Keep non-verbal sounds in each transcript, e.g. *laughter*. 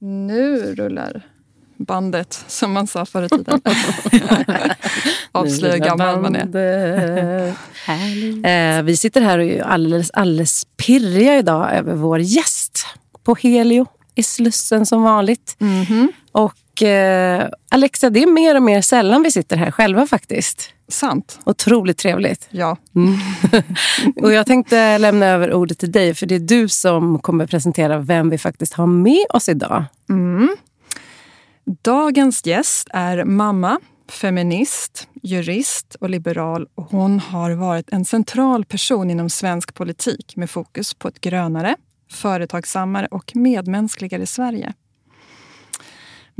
Nu rullar bandet, som man sa förr i tiden. *laughs* Avslöja gammal man är. *laughs* eh, vi sitter här och är alldeles, alldeles pirriga idag över vår gäst på Helio i Slussen som vanligt. Mm -hmm. Och eh, Alexa, det är mer och mer sällan vi sitter här själva faktiskt. Sant. Otroligt trevligt. Ja. Mm. *laughs* och jag tänkte lämna över ordet till dig, för det är du som kommer presentera vem vi faktiskt har med oss idag. Mm. Dagens gäst är mamma, feminist, jurist och liberal. Och hon har varit en central person inom svensk politik med fokus på ett grönare, företagsammare och medmänskligare Sverige.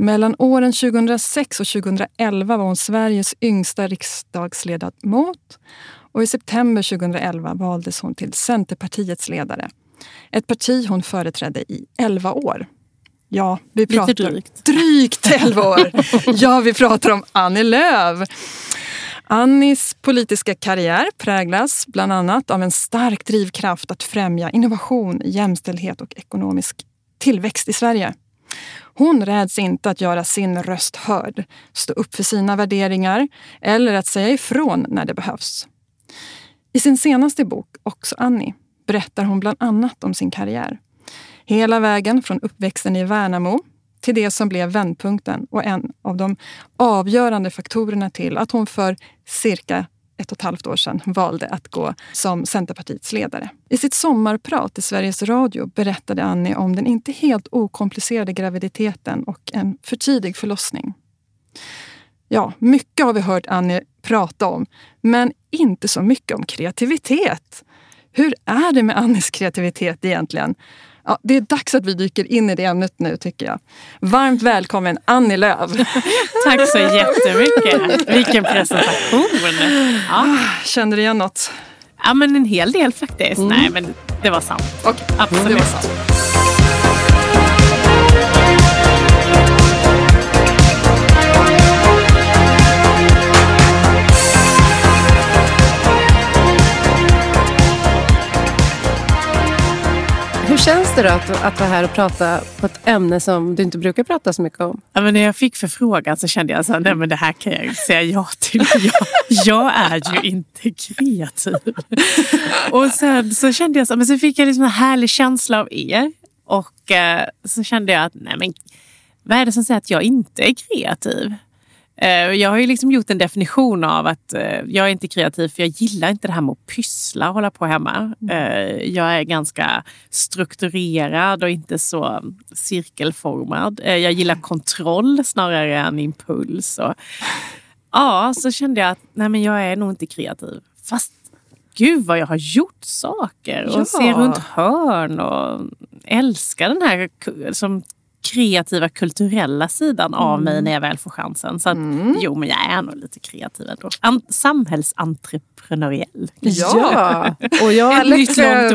Mellan åren 2006 och 2011 var hon Sveriges yngsta riksdagsledamot och i september 2011 valdes hon till Centerpartiets ledare. Ett parti hon företrädde i 11 år. Ja, vi pratar Lite drygt. Drygt 11 år! *laughs* Ja, vi pratar om Annie Lööf. Annis politiska karriär präglas bland annat av en stark drivkraft att främja innovation, jämställdhet och ekonomisk tillväxt i Sverige. Hon räds inte att göra sin röst hörd, stå upp för sina värderingar eller att säga ifrån när det behövs. I sin senaste bok, Också Annie, berättar hon bland annat om sin karriär. Hela vägen från uppväxten i Värnamo till det som blev vändpunkten och en av de avgörande faktorerna till att hon för cirka ett och ett halvt år sedan valde att gå som Centerpartiets ledare. I sitt sommarprat i Sveriges Radio berättade Annie om den inte helt okomplicerade graviditeten och en för tidig förlossning. Ja, mycket har vi hört Annie prata om, men inte så mycket om kreativitet. Hur är det med Annies kreativitet egentligen? Ja, det är dags att vi dyker in i det ämnet nu tycker jag. Varmt välkommen Annie Lööf. *laughs* Tack så jättemycket. Vilken presentation. Ja. Kände du igen något? Ja, men en hel del faktiskt. Mm. Nej, men det var sant. Okay. Absolut. Det var sant. Känns det då att, att vara här och prata på ett ämne som du inte brukar prata så mycket om? Ja, men när jag fick förfrågan så kände jag att det här kan jag säga ja till. *laughs* Jag, jag är ju inte kreativ. *laughs* Och sen så kände jag så, men så fick jag liksom en härlig känsla av er. Och eh, så kände jag att nej men, vad är det som säger att jag inte är kreativ? Eh, jag har ju liksom gjort en definition av att eh, jag är inte kreativ för jag gillar inte det här med att pyssla och hålla på hemma. Mm. Eh, jag är ganska strukturerad och inte så cirkelformad. Jag gillar kontroll snarare än impuls. Och, ja, så kände jag att nej men jag är nog inte kreativ. Fast gud vad jag har gjort saker och ja. ser runt hörn och älskar den här som kreativa kulturella sidan av mm. mig när jag väl får chansen. Så att, mm. jo, men jag är nog lite kreativ ändå. An samhällsentreprenöriell. Ja, *laughs* och jag, *laughs* Alexia,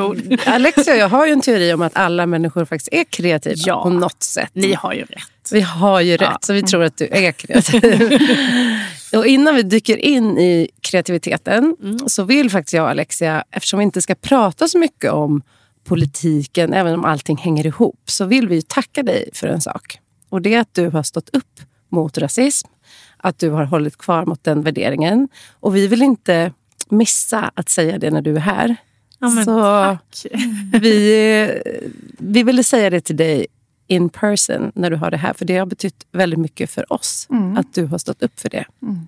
*laughs* Alexia jag har ju en teori om att alla människor faktiskt är kreativa ja. på något sätt. Ni har ju rätt. Vi har ju rätt, ja. så vi tror att du är kreativ. och innan vi dyker in i kreativiteten mm. så vill faktiskt jag och Alexia, eftersom vi inte ska prata så mycket om politiken, även om allting hänger ihop, så vill vi tacka dig för en sak. Och det är att du har stått upp mot rasism, att du har hållit kvar mot den värderingen. Och vi vill inte missa att säga det när du är här. Ja, så tack. vi, vi ville säga det till dig in person när du har det här. För det har betytt väldigt mycket för oss mm. att du har stått upp för det. Mm.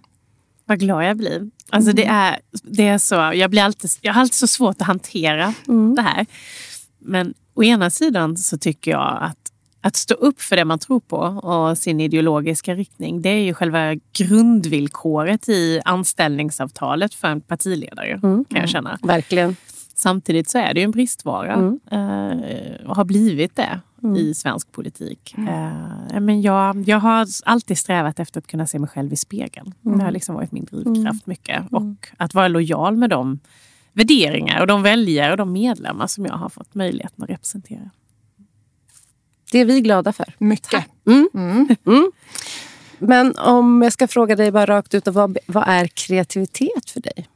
Vad glad jag blir. Alltså det, mm. är, det är så, jag, blir alltid, jag har alltid så svårt att hantera mm. det här. Men å ena sidan så tycker jag att att stå upp för det man tror på och sin ideologiska riktning, det är ju själva grundvillkoret i anställningsavtalet för en partiledare, mm. kan jag känna. Verkligen. Samtidigt så är det ju en bristvara mm. eh, och har blivit det mm. i svensk politik. Mm. Eh, men jag, jag har alltid strävat efter att kunna se mig själv i spegeln. Mm. Det har liksom varit min drivkraft mm. mycket. Mm. Och att vara lojal med de värderingar och de väljare och de medlemmar som jag har fått möjligheten att representera. Det är vi glada för. Mycket. Men om jag ska fråga dig bara rakt ut, vad, vad är kreativitet för dig?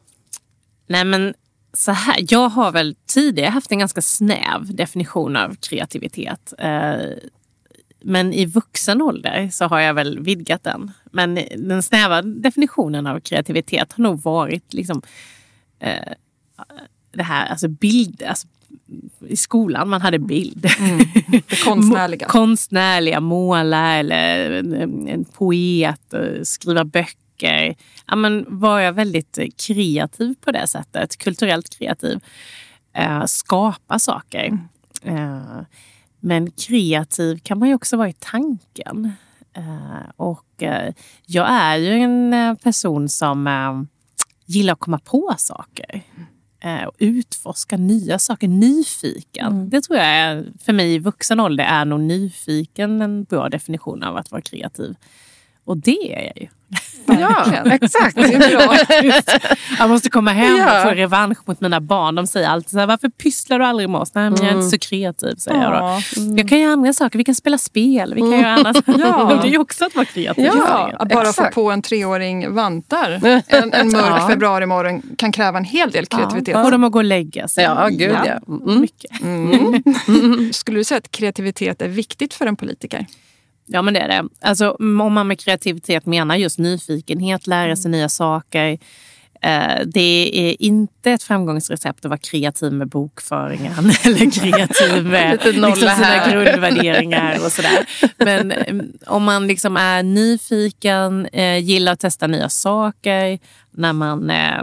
Nej men så här, jag har väl tidigare haft en ganska snäv definition av kreativitet. Eh, men i vuxen ålder så har jag väl vidgat den. Men den snäva definitionen av kreativitet har nog varit liksom, eh, det här, alltså bild, alltså, i skolan man hade bild. Mm. Det konstnärliga. *laughs* konstnärliga, måla eller en, en poet, eh, skriva böcker. Ja, men var jag väldigt kreativ på det sättet, kulturellt kreativ. Eh, skapa saker. Eh, men kreativ kan man ju också vara i tanken. Eh, och eh, jag är ju en eh, person som eh, gillar att komma på saker. Eh, och utforska nya saker, nyfiken. Mm. Det tror jag är, för mig i vuxen ålder är nog nyfiken en bra definition av att vara kreativ. Och det är jag ju. Ja, exakt. Det är bra. Jag måste komma hem Ja. och få revansch mot mina barn. De säger alltid så här, varför pysslar du aldrig med oss? Nej, men jag är inte så kreativ, säger jag då. Ja. Jag kan göra andra saker. Vi kan spela spel. Vi kan göra annat. Ja. *laughs* Det är ju också att vara kreativ. Ja, att bara exakt. få på en treåring vantar *laughs* en, en mörk Ja. februarimorgon kan kräva en hel del kreativitet. Få dem att gå och lägga sig. Ja, gud ja. Mm. Mycket. Mm. *laughs* Skulle du säga att kreativitet är viktigt för en politiker? Ja, men det är det. Alltså, om man med kreativitet menar just nyfikenhet, lära sig nya saker. Eh, det är inte ett framgångsrecept att vara kreativ med bokföringen *laughs* eller kreativ *laughs* med liksom, sina grundvärderingar och sådär. *laughs* Men eh, om man liksom är nyfiken, eh, gillar att testa nya saker, när man eh,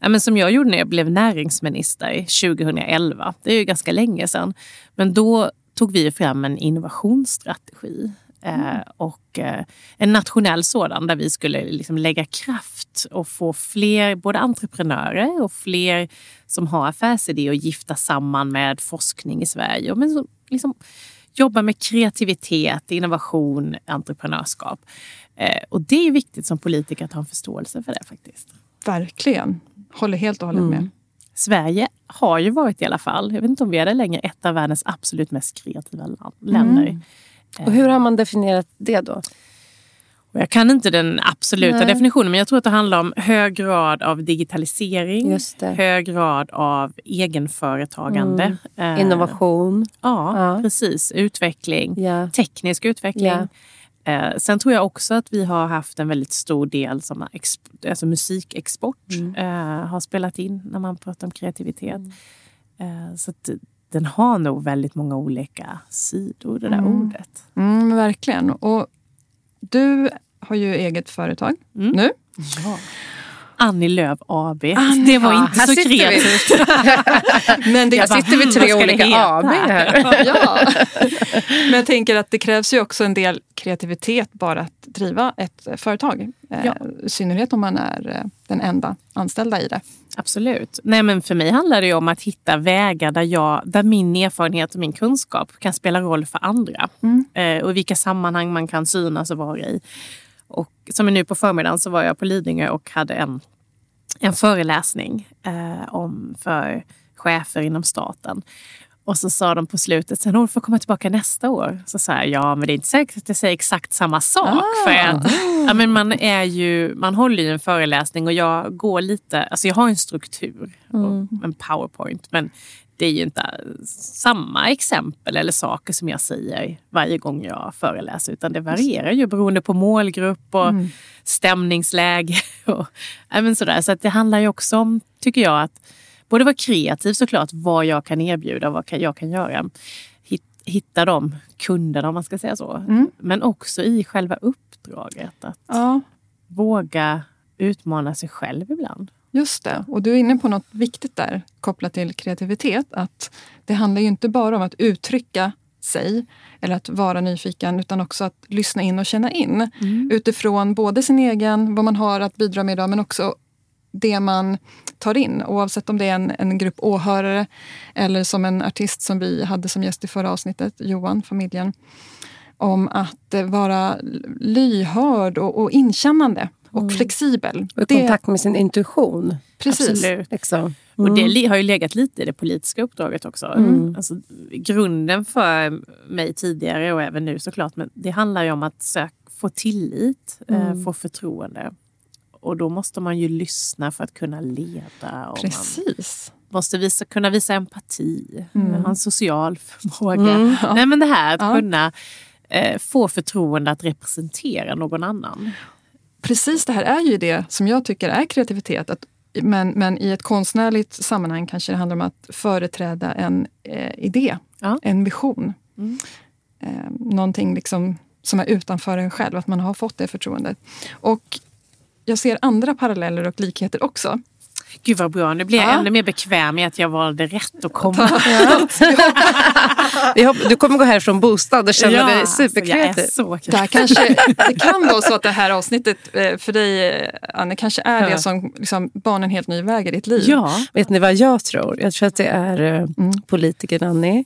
Ja, men som jag gjorde när jag blev näringsminister 2011. Det är ju ganska länge sedan. Men då tog vi fram en innovationsstrategi. Eh, och eh, en nationell sådan där vi skulle liksom lägga kraft och få fler både entreprenörer och fler som har affärsidé och gifta samman med forskning i Sverige. Men som, liksom, jobba med kreativitet, innovation, entreprenörskap. Eh, och det är viktigt som politiker att ha en förståelse för det faktiskt. Verkligen. Håller helt och hållet med. Sverige har ju varit i alla fall, jag vet inte om vi är det längre, ett av världens absolut mest kreativa länder. Och hur har man definierat det då? Jag kan inte den absoluta Nej. definitionen, men jag tror att det handlar om hög grad av digitalisering, hög grad av egenföretagande. Eh, Innovation. Ja, Ja. precis. Utveckling, Ja. teknisk utveckling. Ja. Eh, sen tror jag också att vi har haft en väldigt stor del som alltså musikexport Mm. eh, har spelat in när man pratar om kreativitet. Eh, så den har nog väldigt många olika sidor, det där Mm. ordet. Mm, verkligen. Och du har ju eget företag Mm. nu. Ja. Annie Lööf AB. Annie, det var inte så kreativt. *laughs* Men det, Jag bara, Sitter vi "Hmm, tre olika heta?" AB här? *laughs* ja. *laughs* Men jag tänker att det krävs ju också en del kreativitet bara att driva ett eh, företag. Eh, Ja. I synnerhet om man är eh, den enda anställda i det. Absolut. Nej, men för mig handlar det om att hitta vägar där, jag, där min erfarenhet och min kunskap kan spela roll för andra. Mm. Eh, och i vilka sammanhang man kan synas och vara i. Och som nu på förmiddagen så var jag på Lidingö och hade en, en föreläsning eh, om för chefer inom staten. Och så sa de på slutet, sen hon får komma tillbaka nästa år. Så sa jag, ja men det är inte säkert att jag säger exakt samma sak. Ah. För att, ja, men man, är ju, man håller ju en föreläsning och jag går lite, alltså jag har en struktur, och en powerpoint. Men det är ju inte samma exempel eller saker som jag säger varje gång jag föreläser. Utan det varierar ju beroende på målgrupp och stämningsläge. *laughs* Och, men sådär. Så att det handlar ju också om, tycker jag, att både vara kreativ såklart, vad jag kan erbjuda och vad jag kan göra. Hit- Hitta de kunderna om man ska säga så. Mm. Men också i själva uppdraget. Att Ja, våga utmana sig själv ibland. Just det. Och du är inne på något viktigt där kopplat till kreativitet. Att det handlar ju inte bara om att uttrycka sig eller att vara nyfiken utan också att lyssna in och känna in utifrån både sin egen, vad man har att bidra med idag men också det man tar in. Oavsett om det är en, en grupp åhörare eller som en artist som vi hade som gäst i förra avsnittet, Johan, familjen. Om att vara lyhörd och, och inkännande och flexibel. Och i Det- kontakt med sin intuition. Precis. Absolut. Liksom. Och det li- har ju legat lite i det politiska uppdraget också. Alltså, grunden för mig tidigare och även nu såklart, men det handlar ju om att sök, få tillit, eh, få förtroende. Och då måste man ju lyssna för att kunna leda. Och man Precis. måste visa, kunna visa empati, ha en social förmåga. Nej, men det här att Ja. kunna eh, få förtroende att representera någon annan. Precis det här är ju det som jag tycker är kreativitet. Att, men, men i ett konstnärligt sammanhang kanske det handlar om att företräda en eh, idé, Ja. en vision. Mm. Eh, någonting liksom som är utanför en själv, att man har fått det förtroendet. Och jag ser andra paralleller och likheter också. Gud vad bra, nu blir jag Ja. ännu mer bekväm i att jag valde rätt att komma. *laughs* Hopp- Du kommer gå härifrån bostad och känna dig alltså, superkreativ. så Det, kanske, det *laughs* kan vara så att det här avsnittet eh, för dig, eh, Anne, kanske är Ja. det som liksom, banar en helt ny väg i ditt liv. Ja, Vet ni vad jag tror? Jag tror att det är eh, politikern Annie,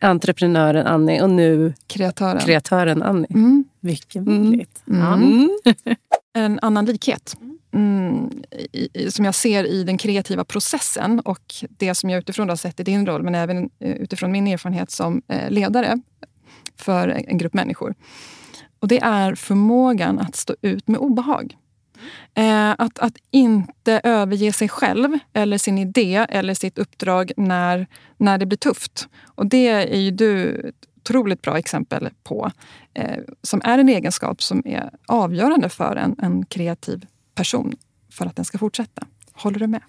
entreprenören Annie och nu Kreatören. kreatören Annie. Mm. mycket möjligt. Ja. Mm. *laughs* En annan likhet mm, i, som jag ser i den kreativa processen och det som jag utifrån har sett i din roll, men även eh, utifrån min erfarenhet som eh, ledare för en en grupp människor. Och det är förmågan att stå ut med obehag. Eh, att, att inte överge sig själv eller sin idé eller sitt uppdrag när, när det blir tufft. Och det är ju du ett otroligt bra exempel på. Eh, som är en egenskap som är avgörande för en, en kreativ person för att den ska fortsätta. Håller du med?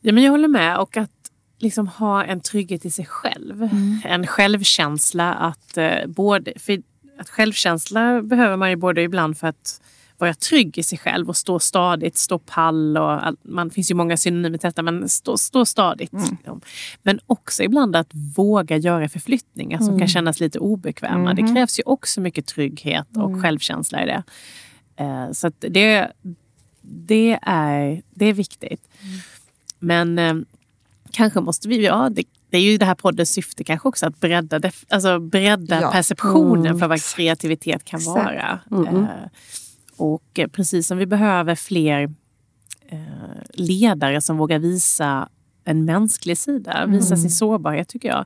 Ja, men jag håller med. Och att liksom ha en trygghet i sig själv. En självkänsla. att eh, både, för att Självkänsla behöver man ju både ibland för att vara trygg i sig själv och stå stadigt, stå pall. Och all, man finns ju många synonymer till detta, men stå, stå stadigt. liksom. Men också ibland att våga göra förflyttningar som kan kännas lite obekväma. Det krävs ju också mycket trygghet och självkänsla i det. Eh, så det, det, är, det är viktigt. Men eh, kanske måste vi, ja det, det är ju det här poddens syfte kanske också att bredda, def, alltså bredda Ja. perceptionen Mm, för vad kreativitet kan Exakt. vara. Mm. Eh, och eh, precis som vi behöver fler eh, ledare som vågar visa en mänsklig sida, visa sin sårbarhet tycker jag,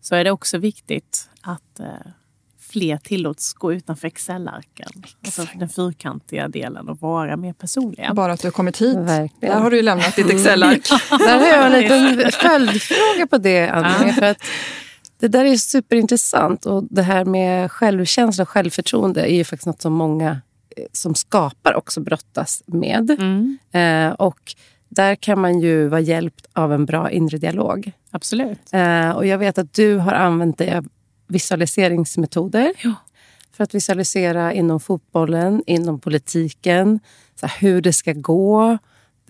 så är det också viktigt att eh, fler tillåts gå utanför Excel-arken. Alltså den fyrkantiga delen och vara mer personliga. Bara att du har kommit hit. Verkligen. Där har du ju lämnat ditt Excel-ark. *laughs* Där har jag en liten *laughs* följdfråga på det, Annie. För att det där är superintressant. Och det här med självkänsla och självförtroende är ju faktiskt något som många eh, som skapar också brottas med. Mm, Eh, och där kan man ju vara hjälpt av en bra inre dialog. absolut. Eh, och jag vet att du har använt dig av visualiseringsmetoder. Ja. För att visualisera inom fotbollen, inom politiken, så hur det ska gå,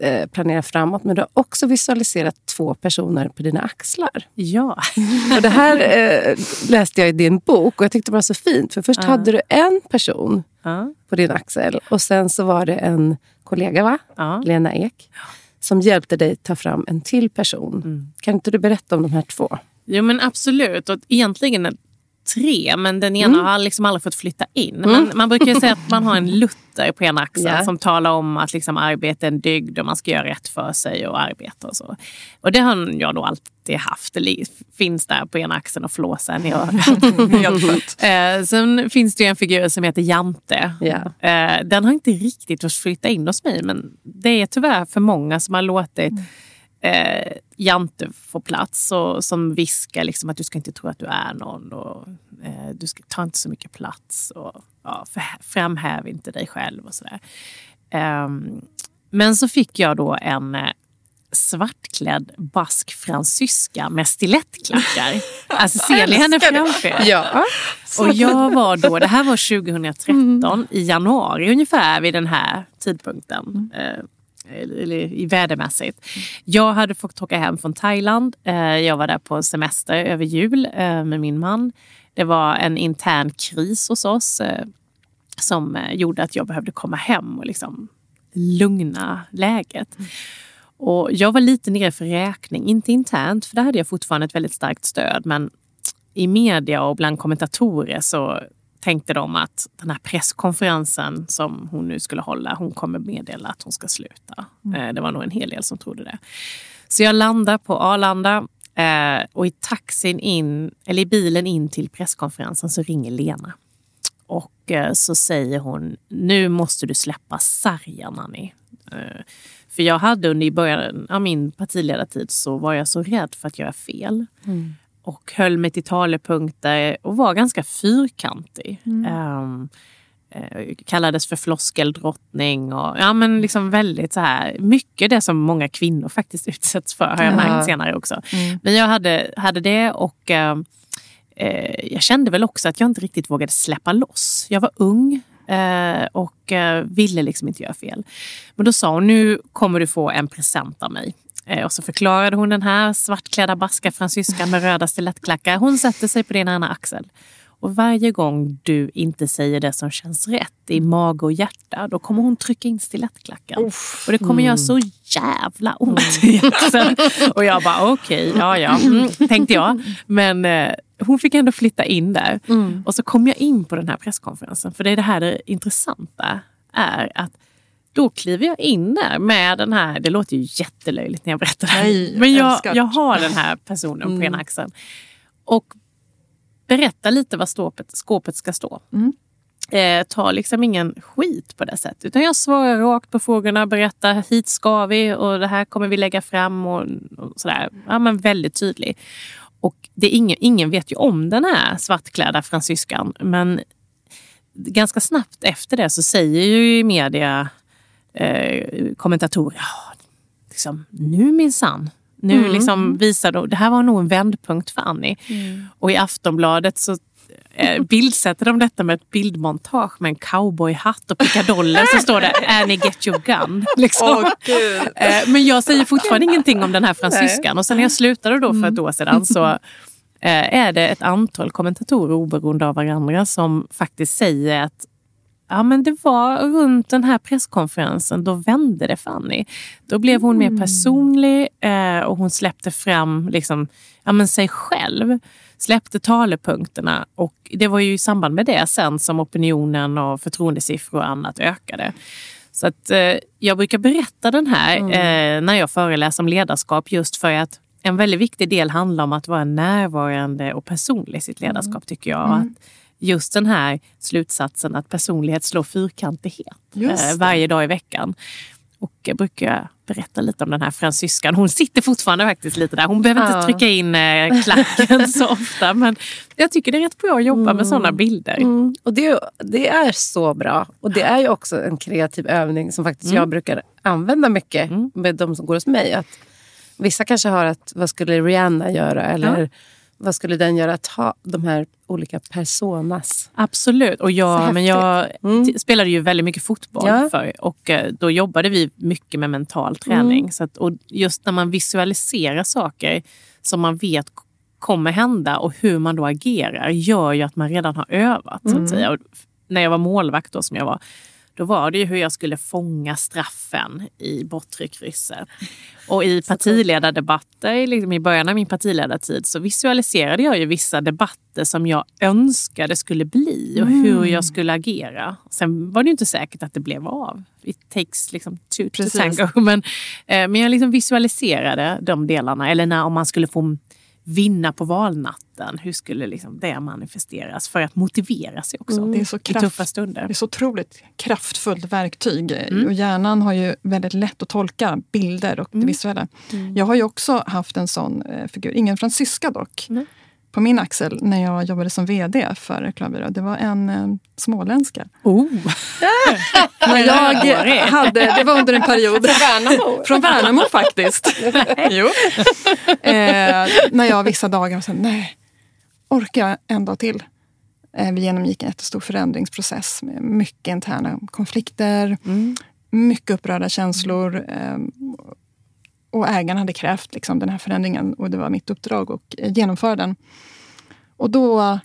eh, planera framåt. Men du har också visualiserat två personer på dina axlar. Ja. Och det här eh, läste jag i din bok och jag tyckte det var så fint. För först Ja. hade du en person Ja. på din axel och sen så var det en kollega, va? Ja. Lena Ek, som hjälpte dig ta fram en till person. Mm. Kan inte du berätta om de här två? Jo men absolut. Och egentligen tre, men den ena Mm. har liksom aldrig fått flytta in. Men man brukar ju säga att man har en Luther på ena axeln Ja. som talar om att liksom arbete är en dygd och man ska göra rätt för sig och arbeta och så. Och det har jag nog alltid haft. Det finns där på ena axeln och flåsar ner i örat. *laughs* *laughs* Eh, sen finns det ju en figur som heter Jante. Ja. Eh, den har inte riktigt fått flytta in hos mig men det är tyvärr för många som har låtit eh, Jante få plats och som viskar liksom att du ska inte tro att du är någon och eh, du ska ta inte så mycket plats och ja, framhäv inte dig själv och sådär. Ehm, men så fick jag då en eh, svartklädd bask fransyska med stilettklackar. *laughs* Alltså ser ni henne framför er? Ja. Och jag var då, det här var *laughs* 2013, i januari ungefär vid den här tidpunkten. Eh, eller i vädermässigt. Jag hade fått åka hem från Thailand. Eh, jag var där på semester över jul eh, med min man. Det var en intern kris hos oss eh, som gjorde att jag behövde komma hem och liksom lugna läget. Och jag var lite nere för räkning, inte internt för där hade jag fortfarande ett väldigt starkt stöd. Men i media och bland kommentatorer så tänkte de att den här presskonferensen som hon nu skulle hålla, hon kommer meddela att hon ska sluta. Eh, Det var nog en hel del som trodde det. Så jag landar på Arlanda eh, och i taxin in, eller i bilen in till presskonferensen så ringer Lena. Och eh, så säger hon, nu måste du släppa sargen Annie. För jag hade under i början av min partiledartid så var jag så rädd för att göra fel. Och höll mig till talepunkter och var ganska fyrkantig. Um, eh, kallades för floskeldrottning och ja, men liksom väldigt så här, mycket det som många kvinnor faktiskt *laughs* utsätts för har jag Ja. märkt senare också. Men jag hade, hade det och eh, eh, jag kände väl också att jag inte riktigt vågade släppa loss. Jag var ung eh, och eh, ville liksom inte göra fel. Men då sa hon, nu kommer du få en present av mig. Eh, och så förklarade hon den här svartklädda baska fransyskan med röda stilettklackar. Hon sätter sig på din ena axel. Och varje gång du inte säger det som känns rätt i mage och hjärta, då kommer hon trycka in stilettklacken. Och det kommer göra så jävla ont i axeln. *laughs* Och jag bara okej, ja ja, mm, tänkte jag. Men eh, hon fick ändå flytta in där. Och så kom jag in på den här presskonferensen. För det är det här det intressanta är att då kliver jag in där med den här, det låter ju jättelöjligt när jag berättar det här. Nej, Men jag, älskar. jag har den här personen på ena axeln. Och berättar lite vad skåpet, skåpet ska stå. Eh, tar liksom ingen skit på det sättet. Utan jag svarar rakt på frågorna, berättar hit ska vi och det här kommer vi lägga fram och, och sådär. Ja, men väldigt tydlig. Och det är ingen, ingen vet ju om den här svartklädda fransyskan. Men ganska snabbt efter det så säger ju i media eh, kommentatorer, ja, liksom, nu minsann. Nu liksom visar de, det här var nog en vändpunkt för Annie. Och i Aftonbladet så eh, bildsätter de detta med ett bildmontage med en cowboyhatt och pickadoller så står det Annie get your gun. *laughs* Liksom. Eh, Men jag säger fortfarande ingenting om den här fransyskan. Och sen när jag slutade då för ett år sedan så är det ett antal kommentatorer oberoende av varandra som faktiskt säger att Ja, men det var runt den här presskonferensen, då vände det för Annie. Då blev hon mer personlig eh, och hon släppte fram liksom, ja, men sig själv. Släppte talepunkterna och det var ju i samband med det sen som opinionen och förtroendesiffror och annat ökade. Så att eh, jag brukar berätta den här eh, när jag föreläser om ledarskap just för att en väldigt viktig del handlar om att vara närvarande och personlig i sitt ledarskap tycker jag. Och Att just den här slutsatsen att personlighet slår fyrkantighet eh, varje dag i veckan. Och jag brukar berätta lite om den här fransyskan. Hon sitter fortfarande faktiskt lite där. Hon behöver Ja. inte trycka in eh, klacken så ofta. Men jag tycker det är rätt bra att jobba med sådana bilder. Mm. Och det, det är så bra. Och det är ju också en kreativ övning som faktiskt jag brukar använda mycket med de som går hos mig. Att vissa kanske har att vad skulle Rihanna göra? Eller vad skulle den göra? Att ha de här olika personas. Absolut. Och jag, men jag Mm. spelade ju väldigt mycket fotboll Ja. för och eh, då jobbade vi mycket med mental träning. Så att, och just när man visualiserar saker som man vet kommer hända och hur man då agerar gör ju att man redan har övat. Så att säga. Och när jag var målvakt då som jag var då var det ju hur jag skulle fånga straffen i bortre krysset. Och i *laughs* partiledardebatter, liksom i början av min partiledartid, så visualiserade jag ju vissa debatter som jag önskade skulle bli och hur jag skulle agera. Sen var det ju inte säkert att det blev av. It takes liksom two to tango. *laughs* Men, eh, men jag liksom visualiserade de delarna. Eller när, om man skulle få vinna på valnatten, hur skulle liksom det manifesteras för att motivera sig också Det är så i kraft- tuffa stunder. Det är så otroligt kraftfullt verktyg. Mm. Och hjärnan har ju väldigt lätt att tolka bilder och Mm. det visuella. Jag har ju också haft en sån eh, figur, ingen fransyska dock. På min axel när jag jobbade som vd för reklambyrå. Det var en eh, småländska. Oh. *laughs* När jag hade, det var under en period Värnamo. *laughs* Från Värnamo faktiskt. *laughs* jo. Eh, när jag vissa dagar sa nej, orkar jag en dag till? Eh, vi genomgick en jättestor förändringsprocess med mycket interna konflikter, mycket upprörda känslor. Och ägaren hade krävt liksom, den här förändringen och det var mitt uppdrag att eh, genomföra den. Och då,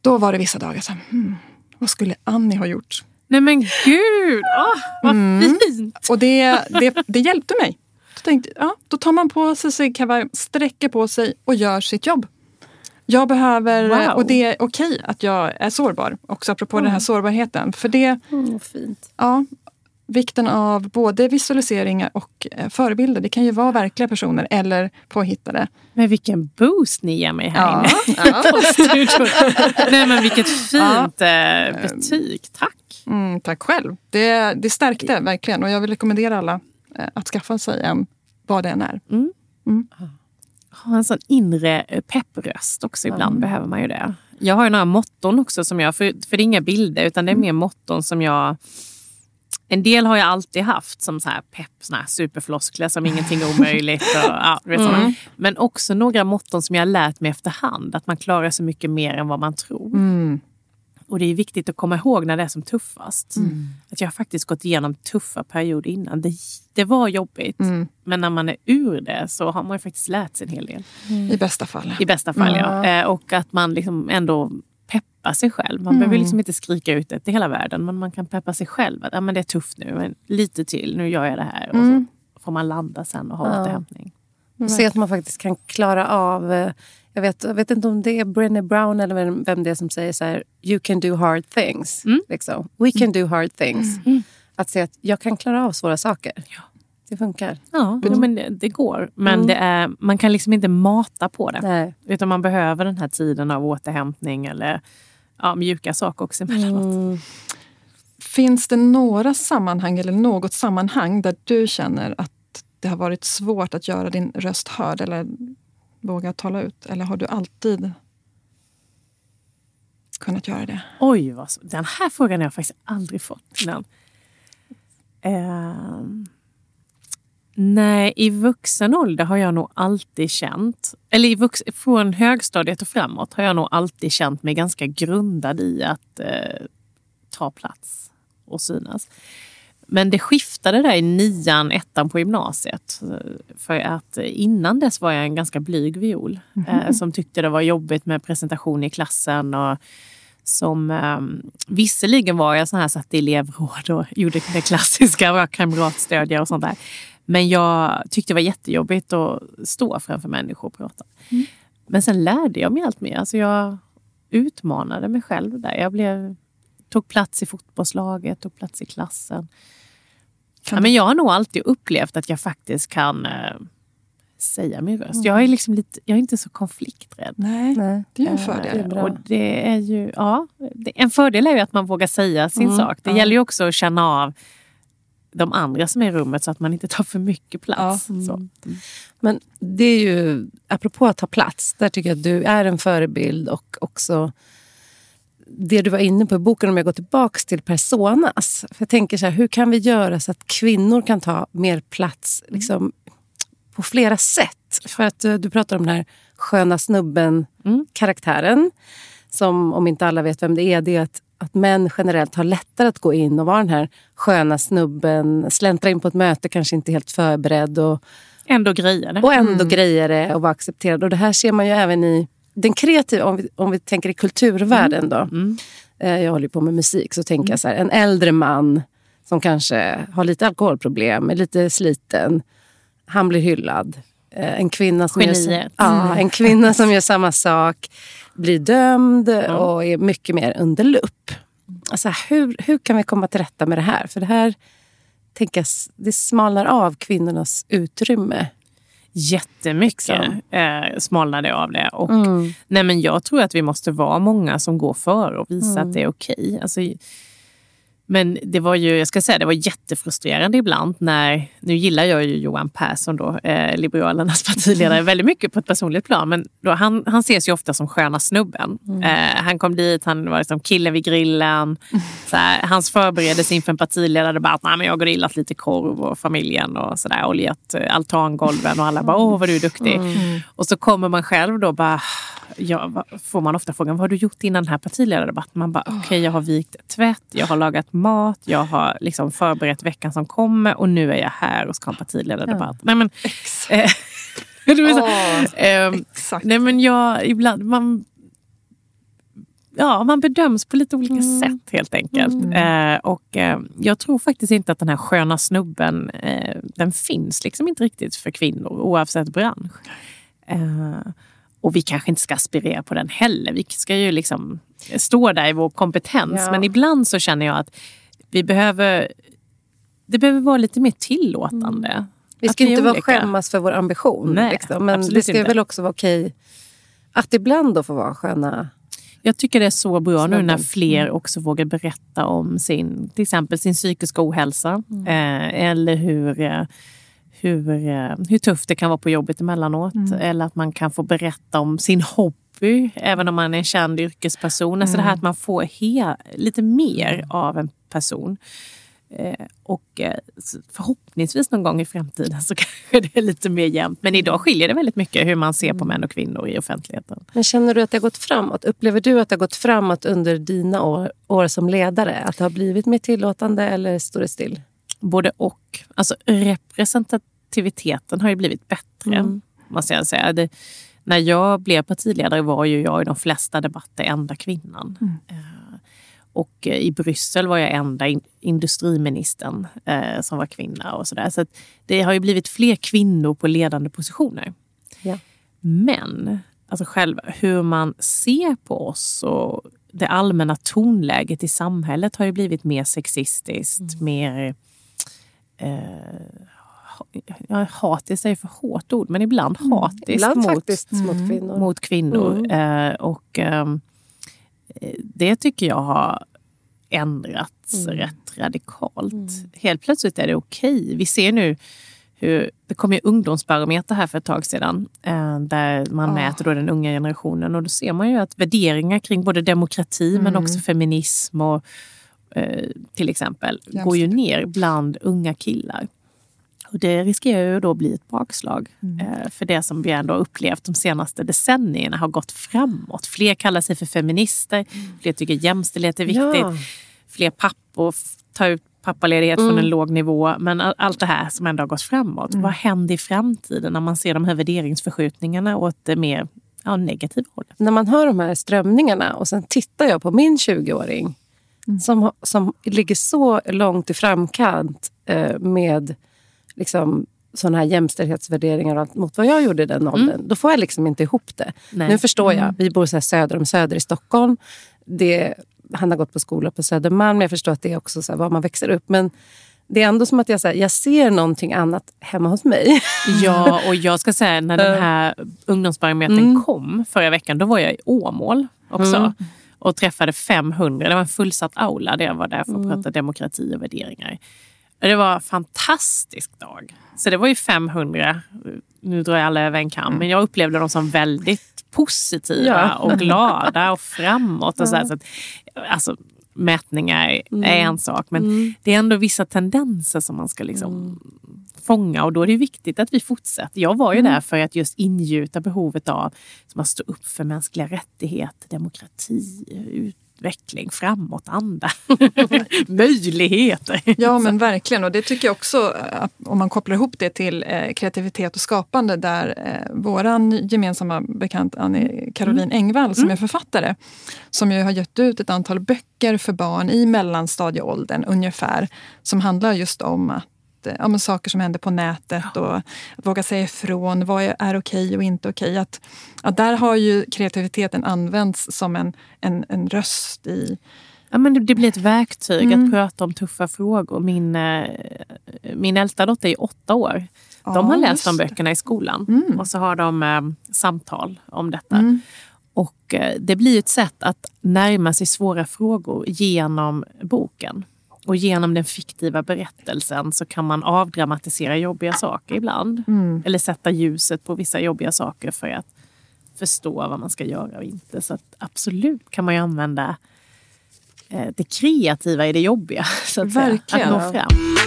då var det vissa dagar så här, hmm, vad skulle Annie ha gjort? Nej men gud, Åh, vad fint! Och det, det, det hjälpte mig. Då, tänkte, ja, då tar man på sig sig kavaj, sträcker på sig och gör sitt jobb. Jag behöver, Wow. och det är okej att jag är sårbar, också apropå den här sårbarheten. För det, Mm, fint. ja, vikten av både visualiseringar och eh, förebilder. Det kan ju vara verkliga personer eller påhittade. Men vilken boost ni ger mig här Ja, inne ja. *laughs* Nej men vilket fint eh, betyg, tack! Mm, tack själv. Det, det stärkte verkligen och jag vill rekommendera alla eh, att skaffa sig en, vad det än är. ha en sån inre peppröst också. Ibland behöver man ju det. Jag har ju några motton också som jag, för, för det är inga bilder utan det är mer motton som jag en del har jag alltid haft som så här pepp, såna här superfloskler som ingenting är omöjligt. Och, ja, mm. Men också några motton som jag har lärt mig efterhand. Att man klarar så mycket mer än vad man tror. Mm. Och det är viktigt att komma ihåg när det är som tuffast. Mm. Att jag har faktiskt gått igenom tuffa perioder innan. Det, det var jobbigt. Mm. Men när man är ur det så har man faktiskt lärt sig en hel del. I bästa fall. I bästa fall, ja. Eh, och att man liksom ändå peppa sig själv. Man mm. behöver liksom inte skrika ut det till hela världen. Men man kan peppa sig själv. Att, ja, men det är tufft nu, men lite till. Nu gör jag det här. Mm. Och så får man landa sen och ha ja. återhämtning. Och se att man faktiskt kan klara av... Eh, jag vet, jag vet inte om det är Brené Brown eller vem det är som säger så här... You can do hard things. Mm. Liksom. We can do hard things. Mm. Att se att jag kan klara av svåra saker. Ja. Det funkar. Ja, mm. men det, det, går. Men mm. det är, man kan liksom inte mata på det. Nej. Utan man behöver den här tiden av återhämtning eller ja, mjuka saker också emellanåt. Mm. Finns det några sammanhang eller något sammanhang där du känner att det har varit svårt att göra din röst hörd eller våga tala ut? Eller har du alltid kunnat göra det? Oj, vad, den här frågan har jag faktiskt aldrig fått innan. Uh, Nej, i vuxen ålder har jag nog alltid känt, eller i vux, från högstadiet och framåt har jag nog alltid känt mig ganska grundad i att eh, ta plats och synas. Men det skiftade där i nian, ettan på gymnasiet. För att innan dess var jag en ganska blyg viol mm -hmm. eh, som tyckte det var jobbigt med presentation i klassen. Och som eh, Visserligen var jag sån här satt i elevråd och *laughs* gjorde det klassiska, var kamratstödjare och sånt där. Men jag tyckte det var jättejobbigt att stå framför människor och prata. Mm. Men sen lärde jag mig allt mer. Alltså jag utmanade mig själv där. Jag blev, tog plats i fotbollslaget, tog plats i klassen. Ja, men jag har nog alltid upplevt att jag faktiskt kan eh, säga min röst. Mm. Jag, är liksom lite, jag är inte så konflikträdd. Nej, Nej. det är en eh, fördel. Eh, och det är ju, ja, det, en fördel är ju att man vågar säga sin mm. sak. Det ja. gäller ju också att känna av de andra som är i rummet så att man inte tar för mycket plats. Ja. Mm. mm. Men det är ju, apropå att ta plats, där tycker jag att du är en förebild och också det du var inne på i boken, om jag går tillbaka till personas. För jag tänker så här, hur kan vi göra så att kvinnor kan ta mer plats liksom, på flera sätt? För att eh, du pratar om den här sköna snubben-karaktären. Mm. Som, om inte alla vet vem det är, det är att att män generellt har lättare att gå in och vara den här sköna snubben, släntra in på ett möte, kanske inte helt förberedd. Och, ändå grejer det. Och ändå mm. grejer det och vara accepterad. Och det här ser man ju även i den kreativa, om vi, om vi tänker i kulturvärlden mm. då. Mm. Eh, jag håller på med musik, så tänker jag så här, en äldre man som kanske har lite alkoholproblem, är lite sliten. Han blir hyllad. Eh, en kvinna som, gör, ja, mm. en kvinna som gör samma sak blir dömd mm. och är mycket mer under lupp. Alltså, hur, hur kan vi komma till rätta med det här? För det här tänkas, det smalnar av kvinnornas utrymme. Jättemycket eh, smalnar det av det. Och, mm. nej, men jag tror att vi måste vara många som går före och visar mm. att det är okej. Okay. Alltså, men det var ju, jag ska säga, det var jättefrustrerande ibland när, nu gillar jag ju Johan Persson då, eh, Liberalernas *laughs* partiledare, väldigt mycket på ett personligt plan. Men då, han, han ses ju ofta som sköna snubben. Mm. Eh, han kom dit, han var liksom killen vid grillen. Så här, hans förberedelse inför en partiledardebatt, nej men jag har grillat lite korv och familjen och sådär, oljat eh, altangolven och alla bara, åh vad du är duktig. Mm. Och så kommer man själv då bara, ja, får man ofta frågan, vad har du gjort innan den här partiledardebatten? Man bara, okej okay, jag har vikt tvätt, jag har lagat mat, jag har liksom förberett veckan som kommer och nu är jag här och ska ha en partiledardebatt. Ja. Nej, men, *laughs* eh, *laughs* oh, eh, nej men jag, ibland, man, ja, man bedöms på lite olika mm. sätt helt enkelt. Mm. Eh, och eh, jag tror faktiskt inte att den här sköna snubben, eh, den finns liksom inte riktigt för kvinnor oavsett bransch. Eh, och vi kanske inte ska aspirera på den heller. Vi ska ju liksom stå där i vår kompetens. Ja. Men ibland så känner jag att vi behöver, det behöver vara lite mer tillåtande. Mm. Vi ska inte vara skämmas för vår ambition. Nej, liksom. Men det ska inte. väl också vara okej att ibland då få vara sköna jag tycker det är så bra nu när fler mm. också vågar berätta om sin, till exempel sin psykiska ohälsa. Mm. Eh, eller hur, eh, hur, eh, hur tufft det kan vara på jobbet emellanåt. Mm. Eller att man kan få berätta om sin hobby, även om man är en känd yrkesperson. Alltså det här att man får he, lite mer av en person. Eh, och eh, förhoppningsvis någon gång i framtiden så *laughs* kanske det är lite mer jämnt. Men idag skiljer det väldigt mycket hur man ser på män och kvinnor i offentligheten. Men känner du att det har gått framåt? Upplever du att det har gått framåt under dina år, år som ledare? Att det har blivit mer tillåtande eller står det still? Både och. Alltså representativiteten har ju blivit bättre, Mm. måste jag säga. Det, när jag blev partiledare var ju jag i de flesta debatter enda kvinnan. Eh, och eh, i Bryssel var jag enda in, industriministern eh, som var kvinna. och så där. Så det har ju blivit fler kvinnor på ledande positioner. Ja. Men alltså själva hur man ser på oss och det allmänna tonläget i samhället har ju blivit mer sexistiskt, mer... Eh, hatiskt är för hårt ord, men ibland hatiskt Ibland mot, mot kvinnor. mot kvinnor. Eh, och eh, det tycker jag har ändrats rätt radikalt. Helt plötsligt är det okej. Vi ser nu hur, det kom ju ungdomsbarometer här för ett tag sedan eh, där man Ah. mäter då den unga generationen och då ser man ju att värderingar kring både demokrati men också feminism och eh, till exempel går ju ner bland unga killar. Och det riskerar ju då bli ett bakslag. Eh, för det som vi ändå har upplevt de senaste decennierna har gått framåt. Fler kallar sig för feminister, fler tycker jämställdhet är viktigt. Ja. Fler pappor tar ut pappaledighet från en låg nivå. Men all- allt det här som ändå har gått framåt. Vad händer i framtiden när man ser de här värderingsförskjutningarna åt det mer ja, negativa hållet? När man hör de här strömningarna och sen tittar jag på min 20-åring som, har- som ligger så långt i framkant eh, med liksom, såna här jämställdhetsvärderingar och allt mot vad jag gjorde i den åldern. Då får jag liksom inte ihop det. Nej. Nu förstår jag. Vi bor så söder om Söder i Stockholm. Det, han har gått på skola på Södermalm. Jag förstår att det är också så var man växer upp. Men det är ändå som att jag, så här, jag ser någonting annat hemma hos mig. *laughs* Ja, och jag ska säga när den här ungdomsbarometern kom förra veckan, då var jag i Åmål också. Och träffade 500, det var en fullsatt aula där jag var där för att prata demokrati och värderingar. Det var en fantastisk dag. Så det var ju 500, nu drar jag alla över en kam, men jag upplevde dem som väldigt positiva Ja. och glada och framåt. Och så här, så att, alltså, mätningar är en sak, men det är ändå vissa tendenser som man ska liksom fånga och då är det viktigt att vi fortsätter. Jag var ju där för att just ingjuta behovet av att stå upp för mänskliga rättigheter, demokrati, utveckling, framåtanda, *laughs* möjligheter. Ja men verkligen. Och det tycker jag också eh, om man kopplar ihop det till eh, kreativitet och skapande där eh, våran gemensamma bekant Annie Caroline Engvall som är författare som ju har gett ut ett antal böcker för barn i mellanstadieåldern ungefär som handlar just om att Ja, men saker som händer på nätet och att våga säga ifrån. Vad är, är okej och inte okej? Att, att där har ju kreativiteten använts som en, en, en röst i, Ja, men det- blir ett verktyg att prata om tuffa frågor. Min, eh, min äldsta dotter är åtta år. De Ja, har läst de böckerna i skolan och så har de eh, samtal om detta. Och eh, det blir ett sätt att närma sig svåra frågor genom boken. Och genom den fiktiva berättelsen så kan man avdramatisera jobbiga saker ibland. Eller sätta ljuset på vissa jobbiga saker för att förstå vad man ska göra och inte. Så att absolut kan man ju använda eh, det kreativa i det jobbiga. *laughs* Så att, säga, Verkligen. att nå fram.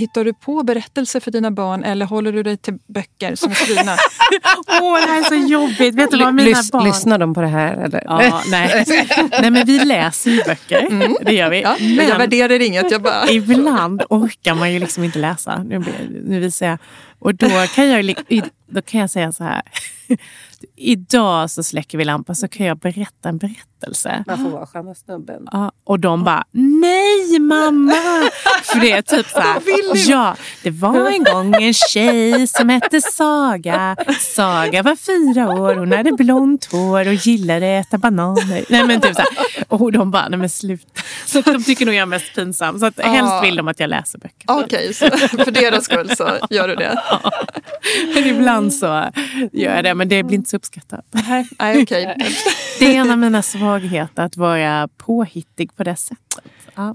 Hittar du på berättelser för dina barn eller håller du dig till böcker som är skrivna? *laughs* Åh, det här är så jobbigt. Vet du vad mina Lys- barn... Lyssnar de på det här? Eller? Ja, nej. *laughs* nej, men vi läser ju böcker. Det gör vi. Ja, jag Men värderar inget. Jag bara... ibland orkar man ju liksom inte läsa. Nu, nu visar jag. Och då kan jag, då kan jag säga så här. Idag så släcker vi lampan så kan jag berätta en berättelse. Man får vara sköna snubben. Ja, och de bara, nej mamma! För det är typ så här, *laughs* ja, det var en gång en tjej som hette Saga. Saga var fyra år, hon hade blont hår och gillade att äta bananer. Nej men typ så här. Och de bara, nej men sluta. Så de tycker nog jag är mest pinsam. Så att helst vill de att jag läser böcker. Okej, så *laughs* för deras skull så gör du det. *laughs* Men ibland så gör jag det, men det blir inte så uppskattat. Nej, *laughs* nej okej. Det är en av mina svagheter, att vara påhittig på det sättet. Ja.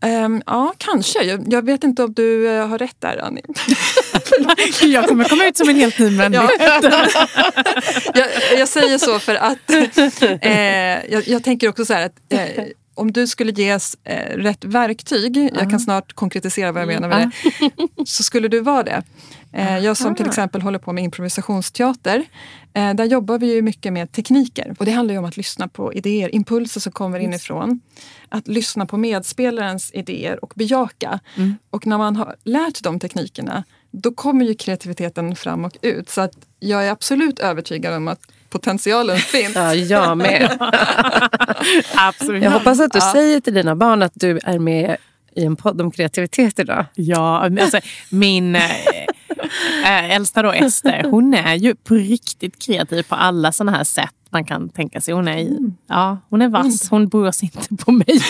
Ehm, ja, kanske. Jag, jag vet inte om du eh, har rätt där, Annie. *laughs* Jag kommer komma ut som en helt ny människa. Ja. *laughs* jag, jag säger så för att eh, jag, jag tänker också så här att eh, om du skulle ges eh, rätt verktyg, jag kan snart konkretisera vad jag menar med det, så skulle du vara det. Eh, jag som till exempel håller på med improvisationsteater, eh, där jobbar vi ju mycket med tekniker. Och det handlar ju om att lyssna på idéer, impulser som kommer inifrån. Att lyssna på medspelarens idéer och bejaka. Mm. Och när man har lärt de teknikerna, då kommer ju kreativiteten fram och ut. Så att jag är absolut övertygad om att potentialen *laughs* finns. Ja, jag med. *laughs* Absolut. Jag hoppas att du säger till dina barn att du är med i en podd om kreativitet idag. Ja, alltså, min äh, *laughs* Eh, äldsta då, Ester, hon är ju på riktigt kreativ på alla sådana här sätt man kan tänka sig. Hon är, Mm. ja, hon är vass, hon bryr sig inte på mig. *laughs*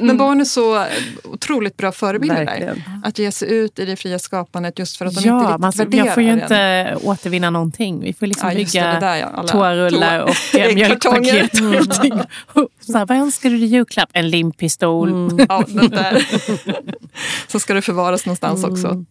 *laughs* Men barn är så otroligt bra förebilder där. Att ge sig ut i det fria skapandet just för att de Ja, inte riktigt man, värderar jag får ju inte återvinna någonting. Vi får liksom Ja, bygga det där, ja. Toarullar toa- och eh, *laughs* mjölkpaket. allting. Och Så här, vad önskar du dig julklapp? En limpistol. Mm. Ja, det där. Så ska det förvaras någonstans också.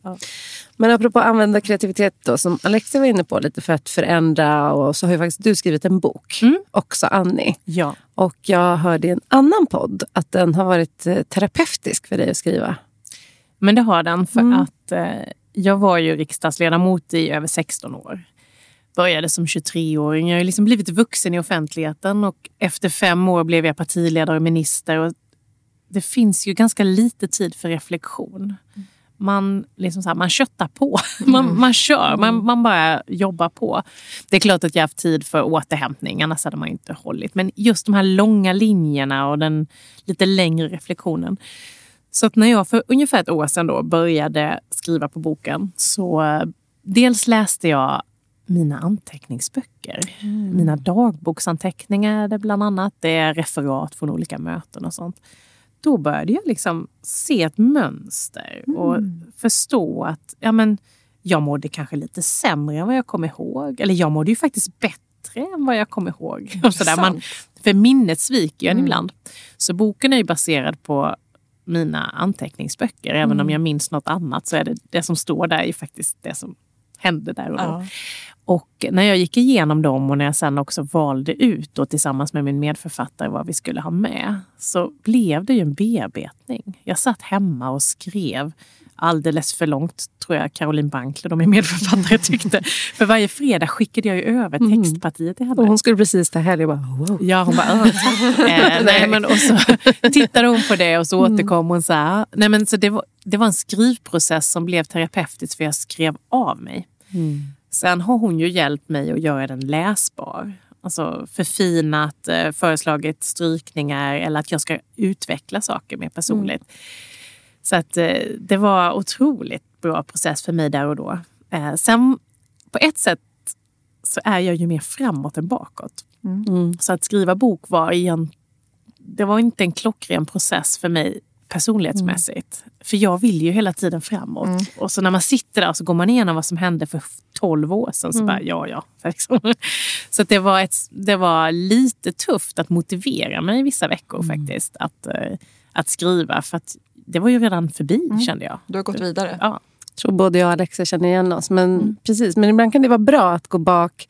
Men apropå använda kreativitet då, som Alexia var inne på lite för att förändra och så har ju faktiskt du skrivit en bok, också Annie. Ja. Och jag hörde i en annan podd att den har varit eh, terapeutisk för dig att skriva. Men det har den för Mm. att eh, jag var ju riksdagsledamot i över 16 år. Började som 23-åring. Jag har liksom blivit vuxen i offentligheten och efter fem år blev jag partiledare och minister. Och det finns ju ganska lite tid för reflektion. Man, liksom så här, man köttar på. *laughs* Man, man kör, man, man bara jobbar på. Det är klart att jag har haft tid för återhämtning, annars hade man inte hållit. Men just de här långa linjerna och den lite längre reflektionen. Så att när jag för ungefär ett år sedan då började skriva på boken så eh, dels läste jag mina anteckningsböcker. Mina dagboksanteckningar bland annat. Det är referat från olika möten och sånt. Då började jag liksom se ett mönster och förstå att ja, men, jag mådde kanske lite sämre än vad jag kom ihåg. Eller jag mådde ju faktiskt bättre än vad jag kom ihåg. *laughs* Och sådär. Man, för minnet sviker ju en ibland. Så boken är ju baserad på mina anteckningsböcker. Även om jag minns något annat så är det det som står där är faktiskt det som hände där och då. Ja. Och när jag gick igenom dem och när jag sen också valde ut då, tillsammans med min medförfattare vad vi skulle ha med så blev det ju en bearbetning. Jag satt hemma och skrev alldeles för långt, tror jag Caroline Bankler, min medförfattare, *laughs* tyckte. För varje fredag skickade jag ju över textpartiet till henne. Och hon skulle precis ta helg och bara wow. Ja, hon bara, *laughs* eh, nej, men och så *laughs* tittade hon på det och så återkom hon så här. Nej, men så det, var, det var en skrivprocess som blev terapeutisk för jag skrev av mig. Sen har hon ju hjälpt mig att göra den läsbar. Alltså förfinat, eh, föreslagit strykningar eller att jag ska utveckla saker mer personligt. Så att eh, det var otroligt bra process för mig där och då. Eh, sen på ett sätt så är jag ju mer framåt än bakåt. Så att skriva bok var igen, det var inte en klockren process för mig personlighetsmässigt. För jag vill ju hela tiden framåt. Och så när man sitter där så går man igenom vad som hände för 12 år sedan. Så bara, ja, ja. *laughs* Liksom. Så att det, var ett, det var lite tufft att motivera mig vissa veckor faktiskt. Att, eh, att skriva. För att det var ju redan förbi kände jag. Du har gått vidare. Ja. tror både jag och Alexa känner igen oss. Men, precis, men ibland kan det vara bra att gå bak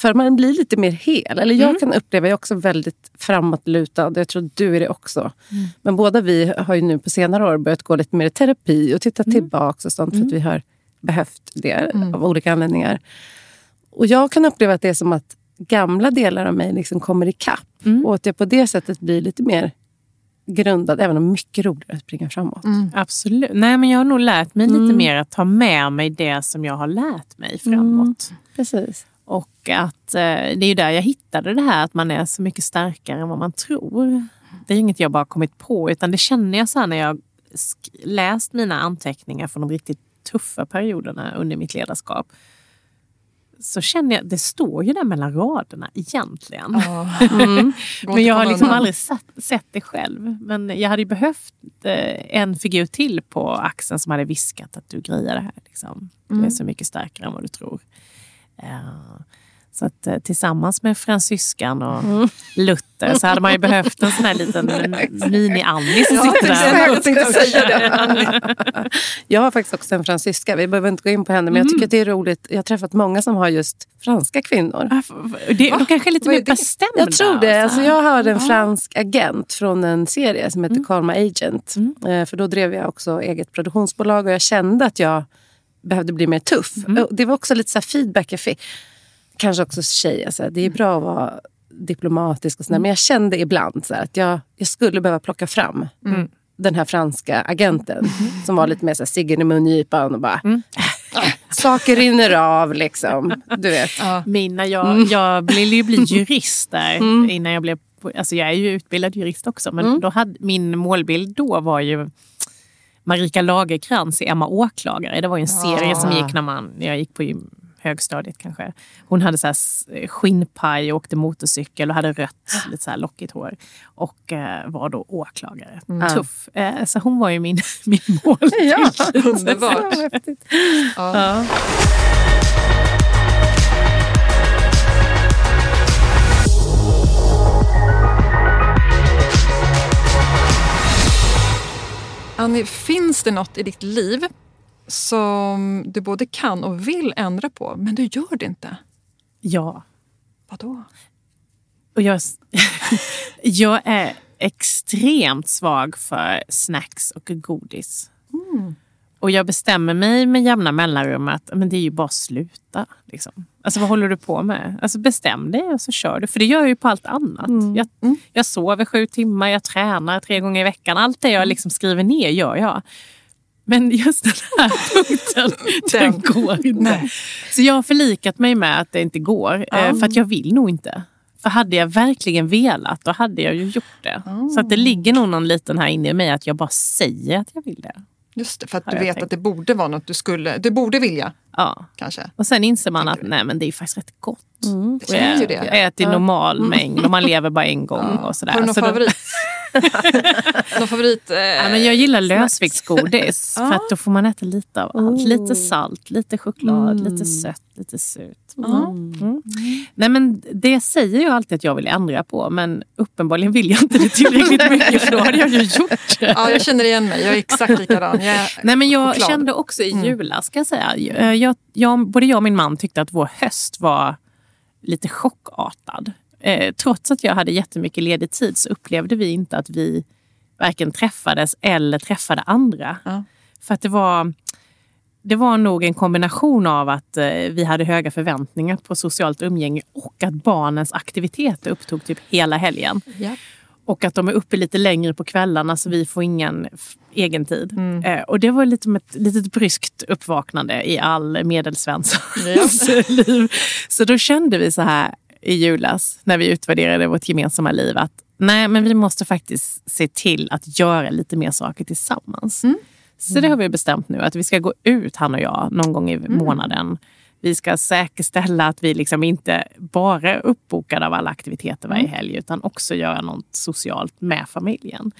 för man blir lite mer hel. Eller jag kan uppleva, jag är också väldigt framåtlutad. Jag tror du är det också. Men båda vi har ju nu på senare år börjat gå lite mer i terapi och titta tillbaka och sånt. För att vi har behövt det av olika anledningar. Och jag kan uppleva att det är som att gamla delar av mig liksom kommer ikapp. Och att jag på det sättet blir lite mer grundad. Även om mycket roligare att springa framåt. Absolut. Nej, men jag har nog lärt mig lite mer att ta med mig det som jag har lärt mig framåt. Precis. Och att eh, det är ju där jag hittade det här att man är så mycket starkare än vad man tror. Det är inget jag bara kommit på utan det känner jag så när jag läst mina anteckningar från de riktigt tuffa perioderna under mitt ledarskap. Så känner jag, det står ju där mellan raderna egentligen. *laughs* Mm. Men jag har liksom aldrig sett, sett det själv. Men jag hade ju behövt eh, en figur till på axeln som hade viskat att du grejer det här. Liksom. Du är så mycket starkare än vad du tror. Eh, Så att, eh, tillsammans med fransyskan och Luther så hade man ju behövt en sån här liten *laughs* mini-Annie som sitter där. Jag tänkte säga det. *laughs* Jag har faktiskt också en fransyska. Vi behöver inte gå in på henne. Men jag tycker att det är roligt. Jag har träffat många som har just franska kvinnor. F- Det, de kanske är lite mer bestämda. Jag tror det. Alltså jag hade en fransk agent från en serie som heter Mm. Karma Agent. Eh, För då drev jag också eget produktionsbolag och jag kände att jag behövde bli mer tuff. Mm. Och Det var också lite så här feedback jag fick. Kanske också tjej. Alltså. Det är bra att vara diplomatisk och sådär. Mm. Men jag kände ibland så här att jag, jag skulle behöva plocka fram Mm. den här franska agenten. Som var lite mer så här ciggen i mungipan och bara... Mm. Saker rinner av liksom. Du vet. Ja. Mina, jag, jag ville ju bli jurist där *laughs* innan jag blev... Alltså jag är ju utbildad jurist också men då hade, min målbild då var ju Marika Lagerkrans i Emma åklagare. Det var ju en serie som gick när man, jag gick på gym- högstadiet kanske. Hon hade så här skinnpaj och åkte motorcykel och hade rött, lite så här lockigt hår. Och eh, var då åklagare. Tuff. Eh, så hon var ju min, *laughs* min målbild. Ja, Underbart. Häftigt. *laughs* Ja. Annie, finns det något i ditt liv som du både kan och vill ändra på, men du gör det inte? Ja. Vadå? Och jag, *laughs* jag är extremt svag för snacks och godis. Och jag bestämmer mig med jämna mellanrum att men det är ju bara att sluta. Liksom. Alltså vad håller du på med? Alltså bestäm dig och så kör du. För det gör jag ju på allt annat. Jag, jag sover sju timmar, jag tränar tre gånger i veckan. Allt det jag liksom skriver ner gör jag. Men just den här *laughs* punkten, den Den. går inte. Nej. Så jag har förlikat mig med att det inte går. eh, För att jag vill nog inte. För hade jag verkligen velat, då hade jag ju gjort det. Så att det ligger nog någon liten här inne i mig att jag bara säger att jag vill det. Just det, för att du vet tänkt. att det borde vara något du skulle, du borde vilja Ja. kanske. Och sen inser man att nej, men det är faktiskt rätt gott. Det känns ju det. Jag äter i normal mängd och man lever bara en gång. Och sådär. Har du någon Så favorit? *laughs* någon favorit? Eh, Ja, men jag gillar lösviktsgodis. För att då får man äta lite av allt. Lite salt, lite choklad, lite sött, lite surt. Mm. Nej, men det säger jag alltid att jag vill ändra på. Men uppenbarligen vill jag inte det tillräckligt *laughs* mycket för då hade jag ju gjort det. Ja, jag känner igen mig. Jag är exakt likadan. Jag Nej, men jag choklad. kände också i julas, ska jag säga. Jag, jag, jag, både jag och min man tyckte att vår höst var lite chockartad. Eh, trots att jag hade jättemycket ledig tid så upplevde vi inte att vi varken träffades eller träffade andra. Ja. För att det var, det var nog en kombination av att eh, vi hade höga förväntningar på socialt umgänge och att barnens aktiviteter upptog typ hela helgen. Ja. Och att de är uppe lite längre på kvällarna så vi får ingen egen tid. Mm. Eh, och det var lite ett litet bryskt uppvaknande i all medelsvenssons *laughs* liv. Så då kände vi så här i julas när vi utvärderade vårt gemensamma liv att nej, men vi måste faktiskt se till att göra lite mer saker tillsammans. Mm. Så det har vi bestämt nu, att vi ska gå ut han och jag någon gång i Mm. månaden. Vi ska säkerställa att vi liksom inte bara är uppbokade av alla aktiviteter varje Mm. helg utan också göra något socialt med familjen.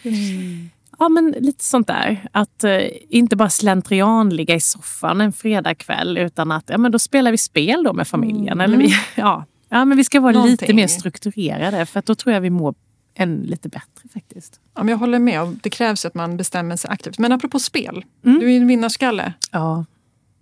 Ja, men lite sånt där. Att eh, inte bara slentrian ligga i soffan en fredagkväll utan att ja, men då spelar vi spel då med familjen. Eller vi, *laughs* ja. ja, men vi ska vara lite Någonting. mer strukturerade för då tror jag vi mår än lite bättre faktiskt. Ja, men jag håller med. Det krävs att man bestämmer sig aktivt. Men apropå spel, Mm. du är en vinnarskalle. Ja.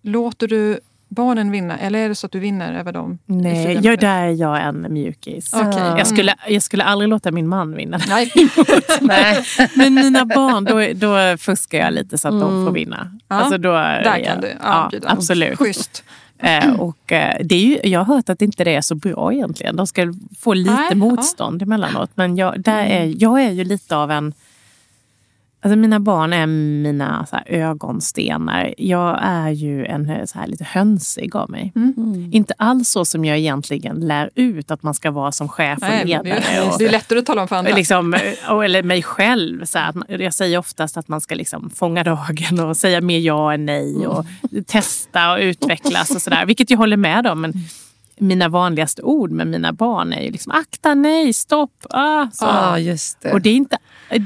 Låter du barnen vinna eller är det så att du vinner över dem? Nej, jag, där är jag en mjukis. Okej. Jag, skulle, jag skulle aldrig låta min man vinna. *laughs* Nej. *laughs* Nej. Men mina barn, då, då fuskar jag lite så att de får vinna. Ja, Alltså då, Där kan du ja, erbjuda. absolut. Schysst. Eh, och, eh, det är ju, jag har hört att inte det är så bra egentligen. De ska få lite Nej, ja. motstånd emellanåt. Men jag, där är, jag är ju lite av en... Alltså mina barn är mina så här, ögonstenar. Jag är ju en eh, så här, lite hönsig av mig. Mm. Inte alls så som jag egentligen lär ut att man ska vara som chef och Nej, ledare. det, är, och, det är lättare att tala om för andra. Liksom, och- eller mig själv. Så att man, jag säger oftast att man ska liksom fånga dagen och säga mer ja än nej. Och testa och utvecklas och sådär. Vilket jag håller med om. Men mina vanligaste ord med mina barn är ju liksom akta, nej, stopp. Ah, så. Ja, just det. Och det är inte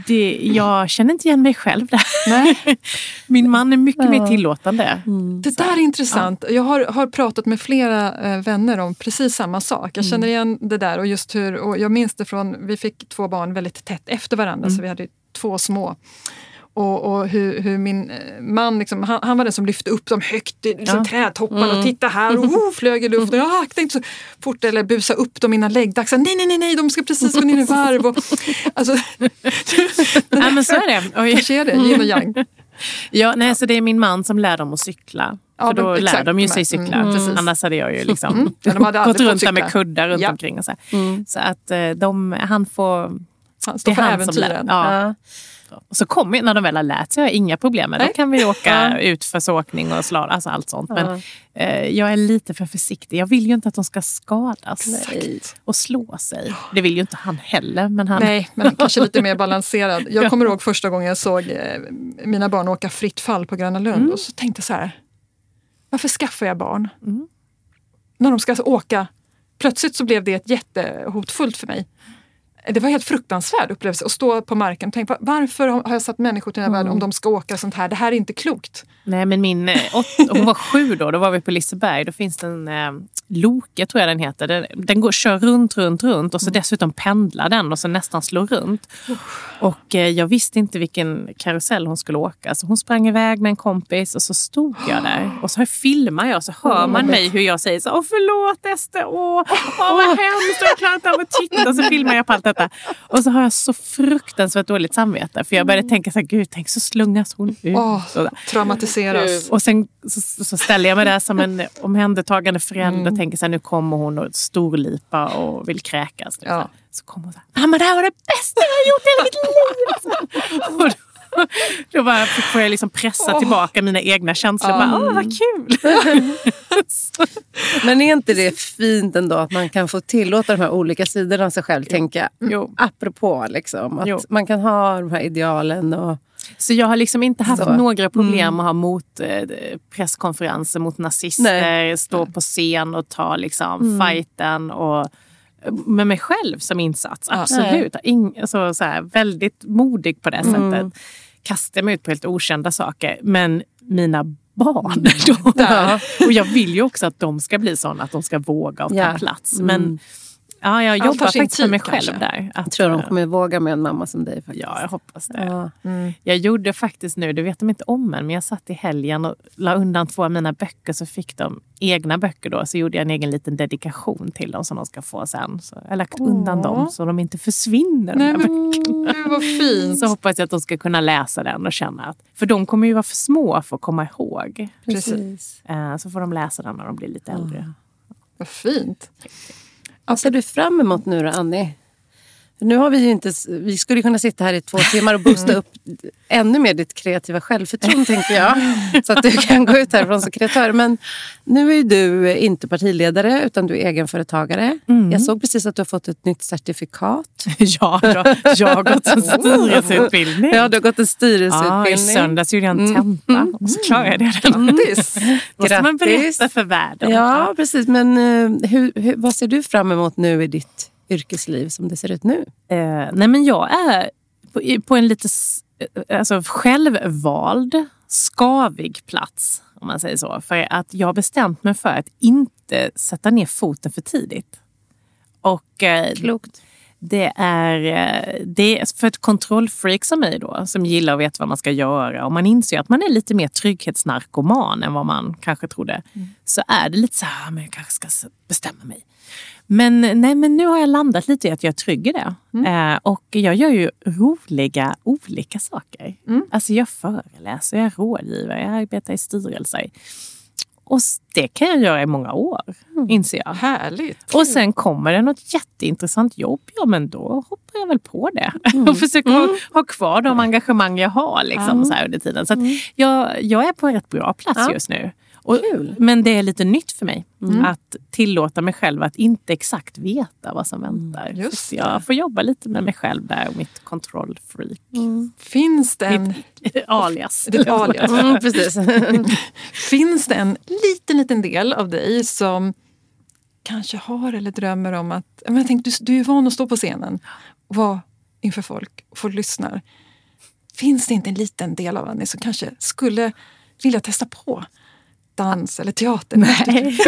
Det, jag känner inte igen mig själv där. Nej. *laughs* Min man är mycket mer tillåtande. Det där är intressant. Jag har, har pratat med flera eh, vänner om precis samma sak. Jag känner igen det där och just hur, och jag minns det från, vi fick två barn väldigt tätt efter varandra så vi hade två små. Och, och hur, hur min eh, man, liksom, han, han var den som lyfte upp dem högt i liksom, Ja. trädtopparna och titta här och oh, flög i *laughs* luften. Jag akta inte så fort eller busa upp dem innan läggdags. Nej, nej, nej, nej, de ska precis gå ner i varv. Och, *laughs* alltså, *laughs* Ja, men så är det. Och jag- kanske är det, yin och yang. Ja, nej, så det är min man som lär dem att cykla. Ja, För då men lär exakt, de ju sig här. cykla. Mm, precis. Annars hade jag ju liksom Mm. Ja, de hade gått runt där med kuddar runt Ja. omkring. Och så, här. så att eh, de, han får... Han Det står är för han som lär. Ja. Och så kommer när de väl har lärt sig har jag inga problem med. Då kan vi åka ut för såkning och slalom, alltså allt sånt. Men eh, jag är lite för försiktig. Jag vill ju inte att de ska skadas Nej. och slå sig. Det vill ju inte han heller. Men han, Nej, men *laughs* kanske lite mer balanserad. Jag kommer ihåg första gången jag såg eh, mina barn åka fritt fall på Gröna Lund och så tänkte jag så här, varför skaffar jag barn? När de ska åka, plötsligt så blev det ett jättehotfullt för mig. Det var helt fruktansvärd upplevelse att stå på marken och tänka varför har jag satt människor till den här världen om de ska åka sånt här? Det här är inte klokt. Nej, men min, eh, åt, hon var sju då, då var vi på Liseberg. Då finns det en eh, Loke, tror jag den heter. Den, den går, kör runt, runt, runt och så dessutom pendlar den och så nästan slår runt. Och eh, jag visste inte vilken karusell hon skulle åka. Så hon sprang iväg med en kompis och så stod jag där. Och så filmar jag och så hör man mig hur jag säger så Åh förlåt Ester, åh, åh vad hemskt, jag klarar inte av att titta. Och så filmar jag på allt detta. Och så har jag så fruktansvärt dåligt samvete. För jag började tänka så här, gud tänk så slungas hon ut. Traumatiseras. Och sen så, så ställer jag mig där som en omhändertagande förälder och tänker så här, nu kommer hon och storlipa och vill kräkas. Nu. Ja. Så kommer hon så här, mamma det här var det bästa jag har gjort i hela mitt liv. *laughs* Då, då bara får jag liksom pressa tillbaka mina egna känslor. Bara, Åh, vad kul! *laughs* Men är inte det fint ändå att man kan få tillåta de här olika sidorna av sig själv? Tänka, Jo. apropå liksom, att Jo. man kan ha de här idealen. Och, Så jag har liksom inte haft Så. några problem att ha mot eh, presskonferenser mot nazister, Nej. stå på scen och ta liksom fighten och med mig själv som insats. Absolut. Ing, alltså, så här, väldigt modig på det sättet. Kastar mig ut på helt okända saker. Men mina barn *laughs* då. Ja. Och jag vill ju också att de ska bli sådana att de ska våga och ta Ja. plats. Men ja, jag jobbar faktiskt med tid, mig själv kanske. där. Att, jag tror de eh, kommer våga med en mamma som dig. Faktiskt. Ja, jag hoppas det. Ja. Jag gjorde faktiskt nu, det vet de inte om än, men jag satt i helgen och la undan två av mina böcker så fick de egna böcker då. Så gjorde jag en egen liten dedikation till dem som de ska få sen. Så jag har lagt undan Åh. dem så de inte försvinner. Nej, men, vad fint. Så hoppas jag att de ska kunna läsa den och känna att... För de kommer ju vara för små för att komma ihåg. Precis. Eh, Så får de läsa den när de blir lite äldre. Vad fint. Vad ser du fram emot nu då, Annie? Nu har vi inte, vi skulle kunna sitta här i två timmar och boosta upp ännu mer ditt kreativa självförtroende, tänker jag. *laughs* Så att du kan gå ut härifrån som kreatör. Men nu är du inte partiledare, utan du är egenföretagare. Jag såg precis att du har fått ett nytt certifikat. *laughs* Ja, jag har gått en *laughs* styrelseutbildning. Ja, du har gått en Ja, I styrelseutbildning. söndags gjorde jag en tenta och så klarade jag det. Grattis! måste man berätta för världen. Ja, precis. Men eh, hur, hur, vad ser du fram emot nu i ditt yrkesliv som det ser ut nu? Eh, nej men jag är på, på en lite eh, alltså självvald, skavig plats. Om man säger så. För att jag har bestämt mig för att inte sätta ner foten för tidigt. Och eh, Klokt. det är, eh, det är för ett kontrollfreak som mig då, som gillar att veta vad man ska göra och man inser att man är lite mer trygghetsnarkoman än vad man kanske trodde. Så är det lite så här, "Ah, men jag kanske ska bestämma mig. Men, nej, men nu har jag landat lite i att jag är trygg i det. Eh, och jag gör ju roliga olika saker. Alltså jag föreläser, jag är rådgivare, jag arbetar i styrelser. Och det kan jag göra i många år, inser jag. Härligt. Och sen kommer det något jätteintressant jobb, ja men då hoppar jag väl på det. *laughs* Och försöker ha, ha kvar de engagemang jag har liksom, så här under tiden. Så att jag, jag är på en rätt bra plats Ja. just nu. Och, Kul. men det är lite nytt för mig att tillåta mig själv att inte exakt veta vad som väntar. just Så jag får jobba lite med mig själv där och mitt kontrollfreak. Finns det en, *laughs* Alias. *laughs* ditt alias. Mm, precis. *laughs* Finns det en liten, liten del av dig som kanske har eller drömmer om att... Men jag tänkte, du, du är van att stå på scenen och vara inför folk och folk lyssnar. Finns det inte en liten del av Annie som kanske skulle vilja testa på dans eller teater? Nej.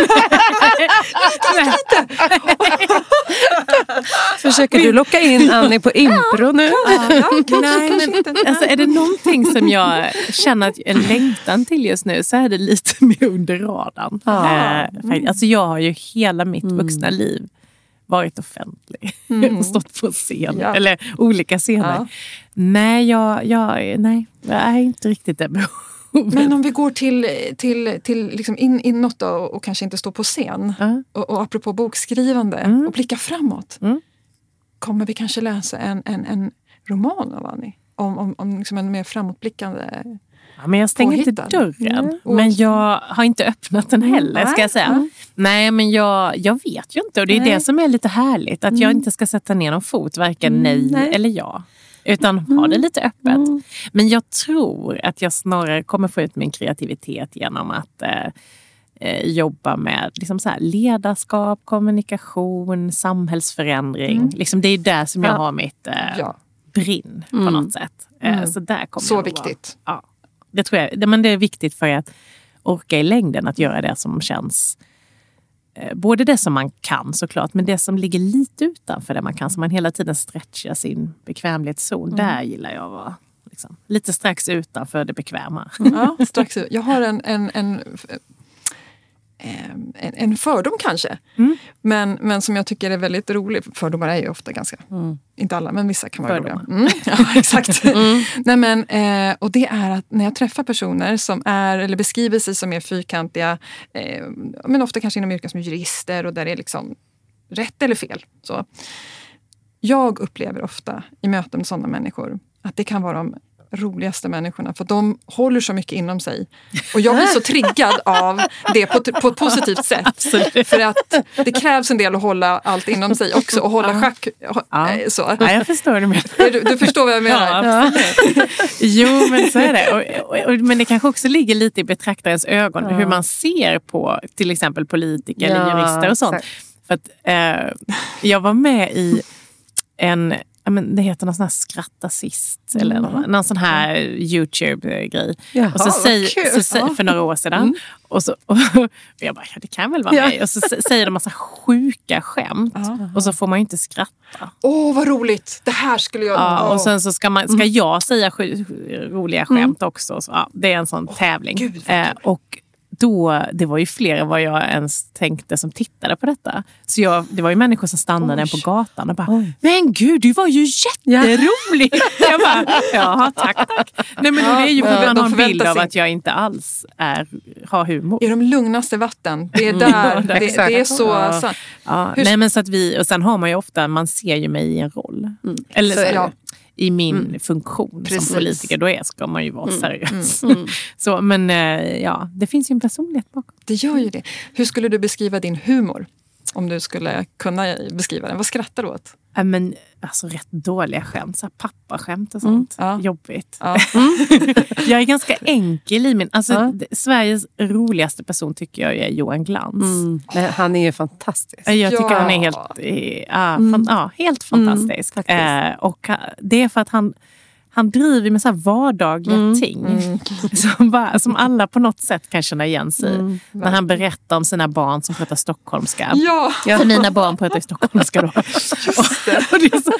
Försöker du locka in Annie på impro nu? Nej, men, alltså, är det någonting som jag känner att en längtan till just nu så är det lite mer under radarn. Ja. Eh, faktiskt. alltså, jag har ju hela mitt vuxna liv varit offentlig *laughs* och stått på scen, Ja. eller olika scener. Ja. Nej, jag, jag, nej, jag är inte riktigt det behovet. Men om vi går till, till, till liksom in, inåt då, och kanske inte står på scen. Ja. Och, och apropå bokskrivande Mm. och blicka framåt. Mm. Kommer vi kanske läsa en, en, en roman av Annie? Om, om, om liksom en mer framåtblickande... Ja, men jag stänger inte dörren. Mm. Men jag har inte öppnat den heller, ska jag säga. Mm. Nej, men jag, jag vet ju inte. Och det är Nej. det som är lite härligt. Att jag inte ska sätta ner någon fot, varken nej, nej. eller ja. Utan ha det lite öppet. Men jag tror att jag snarare kommer få ut min kreativitet genom att eh, eh, jobba med liksom så här, ledarskap, kommunikation, samhällsförändring. Liksom, det är där som jag Ja. har mitt eh, Ja, brinn på något sätt. Eh, så där kommer så att vara. viktigt. Ja, det tror jag. Det- Men det är viktigt för att orka i längden att göra det som känns Både det som man kan såklart, men det som ligger lite utanför det man kan. Så man hela tiden stretchar sin bekvämlighetszon. Där gillar jag att vara. Liksom. Lite strax utanför det bekväma. Ja, strax. Jag har en, en, en, eh, en, en fördom kanske, Mm. men, men som jag tycker är väldigt rolig. Fördomar är ju ofta ganska, inte alla, men vissa kan vara Fördomar. roliga. Mm, *laughs* ja, exakt. *laughs* Nej, men, eh, och det är att när jag träffar personer som är, eller beskriver sig som mer fyrkantiga, eh, men ofta kanske inom yrken som jurister och där det är liksom rätt eller fel. Så. Jag upplever ofta i möten med sådana människor att det kan vara de roligaste människorna för de håller så mycket inom sig. Och jag blir så triggad av det på, ett- på ett positivt sätt. För att det krävs en del att hålla allt inom sig också och hålla schack. Ja. eh, Så. Ja, jag förstår vad du. Du, du förstår vad jag menar? Ja, absolut. Jo, men så är det. Och, och, och, men det kanske också ligger lite i betraktarens ögon hur man ser på till exempel politiker eller Ja, jurister och sånt. exakt. För att, eh, jag var med i en, ja, men det heter någon sån här skratta sist, eller någon, någon sån här Youtube-grej. Och så säger, så, säger- för några år sedan. Och, så, *laughs* och jag bara, ja, det kan väl vara Ja. mig. Och så säger de massa sjuka skämt. Och så får man ju inte skratta. Åh, vad roligt! Det här skulle jag... Ja, och sen så ska, man, ska jag säga sju, roliga skämt också. Så, ja, det är en sån tävling. gud, eh, och då, det var ju fler än vad jag ens tänkte som tittade på detta. Så jag, det var ju människor som stannade Oj. på gatan och bara “Men gud, du var ju jätterolig!” *laughs* Jag bara “Jaha, tack, tack”. Nej, men det är ju för Ja, att man har en bild av att jag inte alls är, har humor. I de lugnaste vatten. Det är där. *laughs* det, det är så Ja. sant. Ja, nej, men så att vi, och sen har man ju ofta, man ser ju mig i en roll. Eller Så så, det. I min funktion Precis. som politiker. Då är, ska man ju vara seriös. *laughs* Så, men eh, ja, det finns ju en personlighet bakom. Det gör ju det. Hur skulle du beskriva din humor? Om du skulle kunna beskriva den. Vad skrattar du åt? Ja, men, alltså, rätt dåliga skämt, så här pappaskämt och sånt. Ja. Jobbigt. Ja. *laughs* Jag är ganska enkel i min... Alltså, Sveriges roligaste person tycker jag är Johan Glans. Mm. Men han är ju fantastisk. Jag tycker Ja. han är helt, eh, ja, fan, ja, helt fantastisk. faktiskt. eh, och ha- det är för att han, han driver med så här vardagliga ting *laughs* Som, bara, som alla på något sätt kan känna igen sig i. När han berättar om sina barn som pratar stockholmska. Ja, För mina barn pratar stockholmska då. *laughs* och, och så,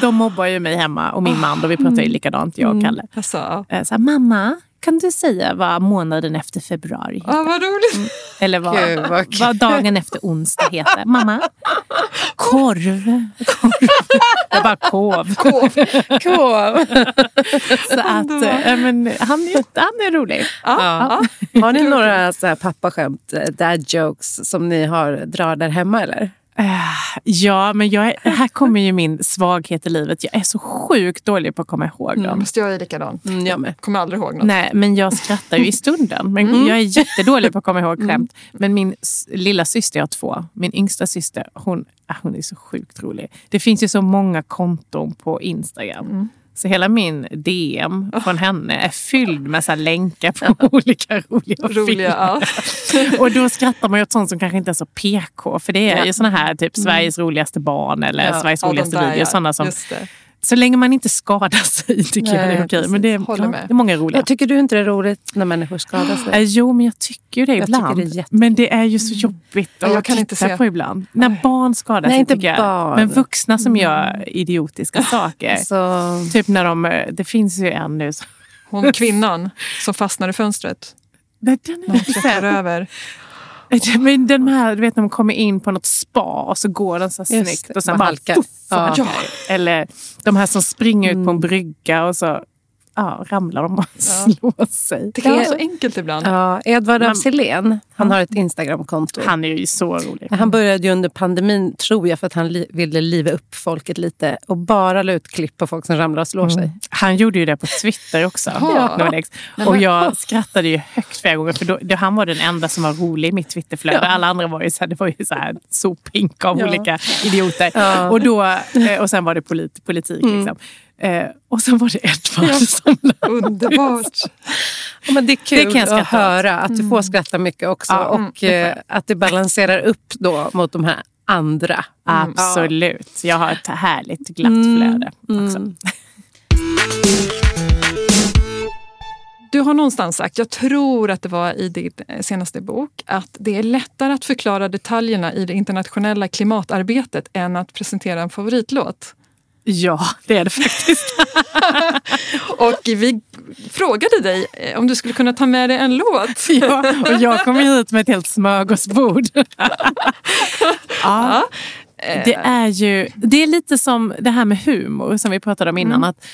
de mobbar ju mig hemma och min man. Och vi pratar ju likadant, jag och Kalle. alltså, ja. Eh, Så här, Mamma, kan du säga vad månaden efter februari heter? Ja, vad roligt. Eller vad, Gud, vad vad dagen efter onsdag heter. Mamma? Korv. Korv. Jag bara kov. Kov. Kov. Så att, äh, men, han, är, han är rolig. Ja. Ja. Har ni några så här pappaskämt, eh, dad jokes, som ni har drar där hemma eller? Äh, Ja, men jag är, här kommer ju min svaghet i livet. Jag är så sjukt dålig på att komma ihåg dem. Fast jag är likadan. Mm, jag med. Kommer aldrig ihåg något. Nej, men jag skrattar ju i stunden. Men Jag är jättedålig på att komma ihåg skämt. Men min lilla syster, jag har två. Min yngsta syster, hon, ah, hon är så sjukt rolig. Det finns ju så många konton på Instagram. Så hela min DM från henne är fylld med så länkar på *laughs* olika roliga, Roliga, filmer. ja. Och då skrattar man ju åt sånt som kanske inte är så PK. För det är Ja. ju såna här typ Sveriges roligaste barn eller Ja, Sveriges Ja, de roligaste video. ja. Såna som. Så länge man inte skadar sig tycker jag det Nej, är okej. Men det är, ja, med. det är många roliga. Jag tycker du inte det är roligt när människor skadar sig? *gasps* Eh, Jo, men jag tycker ju det Jag ibland. tycker det är men det är ju så jobbigt Ja, att jag kan titta inte se. på ibland. När barn skadar Nej, sig inte barn. Men vuxna som gör idiotiska saker. Så, Typ när de, eh, det finns ju en nu. Hon kvinnan som fastnar i fönstret. Nej, den är över. *laughs* Men den här, du vet när de kommer in på något spa och så går den så här Just snyggt och sen bara halkar. Ja. Eller de här som springer ut på Mm. en brygga och så ja, ramlar de och *laughs* slår sig. Det kan vara Ja. så enkelt ibland. ja, Edvard af Men- Sillén, han har ett Instagramkonto. Han är ju så rolig. Han började ju under pandemin, tror jag, för att han li- ville liva upp folket lite och bara la ut klipp på folk som ramlar och slår sig. Han gjorde ju det på Twitter också. Ja. Norlex. Och jag skrattade ju högt flera gånger för då, då, han var den enda som var rolig i mitt Twitterflöde. Alla andra var ju så här, det var ju så här sopink av Ja. olika idioter. Ja. Mm. Och, då, eh, och sen var det polit, politik. Liksom. Eh, och sen var det Edvard som la Underbart. Ja, men det är kul Det kan jag att skratta åt. höra att du får skratta mycket också Ja, och eh, att det balanserar upp då mot de här andra. Absolut. Jag har ett härligt glatt Mm. flöde också. Du har någonstans sagt, jag tror att det var i din eh, senaste bok, att det är lättare att förklara detaljerna i det internationella klimatarbetet än att presentera en favoritlåt. Ja, det är det faktiskt. *laughs* Och vi frågade dig eh, om du skulle kunna ta med dig en låt. *laughs* ja, och jag kom hit med ett helt smörgåsbord. *laughs* ja. Det är ju det är lite som det här med humor som vi pratade om innan. Att,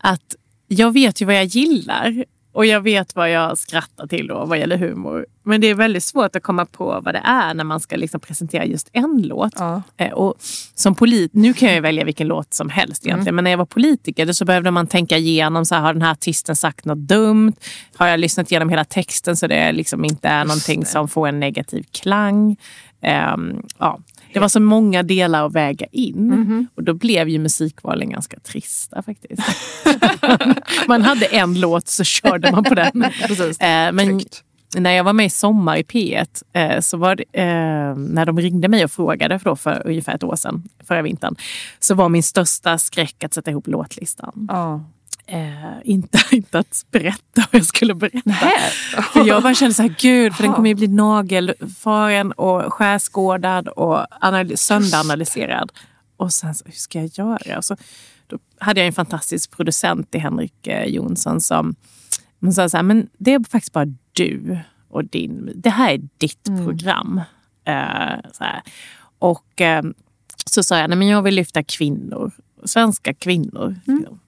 att jag vet ju vad jag gillar och jag vet vad jag skrattar till då, vad gäller humor. Men det är väldigt svårt att komma på vad det är när man ska liksom presentera just en låt. Ja. Eh, Och som polit, nu kan jag ju välja vilken låt som helst egentligen, men när jag var politiker så behövde man tänka igenom, så här, har den här artisten sagt något dumt? Har jag lyssnat igenom hela texten så det liksom inte är någonting som får en negativ klang? Ehm, ja. Det var så många delar att väga in och då blev ju musikvalen ganska trista faktiskt. *laughs* man hade en låt så körde man på den. *laughs* Precis. Eh, men Tryggt. när jag var med i Sommar i P1, eh, så var det, eh, när de ringde mig och frågade för, då, för ungefär ett år sedan, förra vintern, så var min största skräck att sätta ihop låtlistan. Ja. Eh, inte, *laughs* inte att berätta vad jag skulle berätta. För jag bara kände så här, gud, för den kommer ju bli nagelfaren och skärskådad och analy- sönderanalyserad. Och sen, så, hur ska jag göra? Och så, då hade jag en fantastisk producent i Henrik eh, Jonsson som men sa så här, men det är faktiskt bara du och din, det här är ditt program. Eh, så här. Och eh, så sa jag, nej men jag vill lyfta kvinnor, svenska kvinnor. liksom.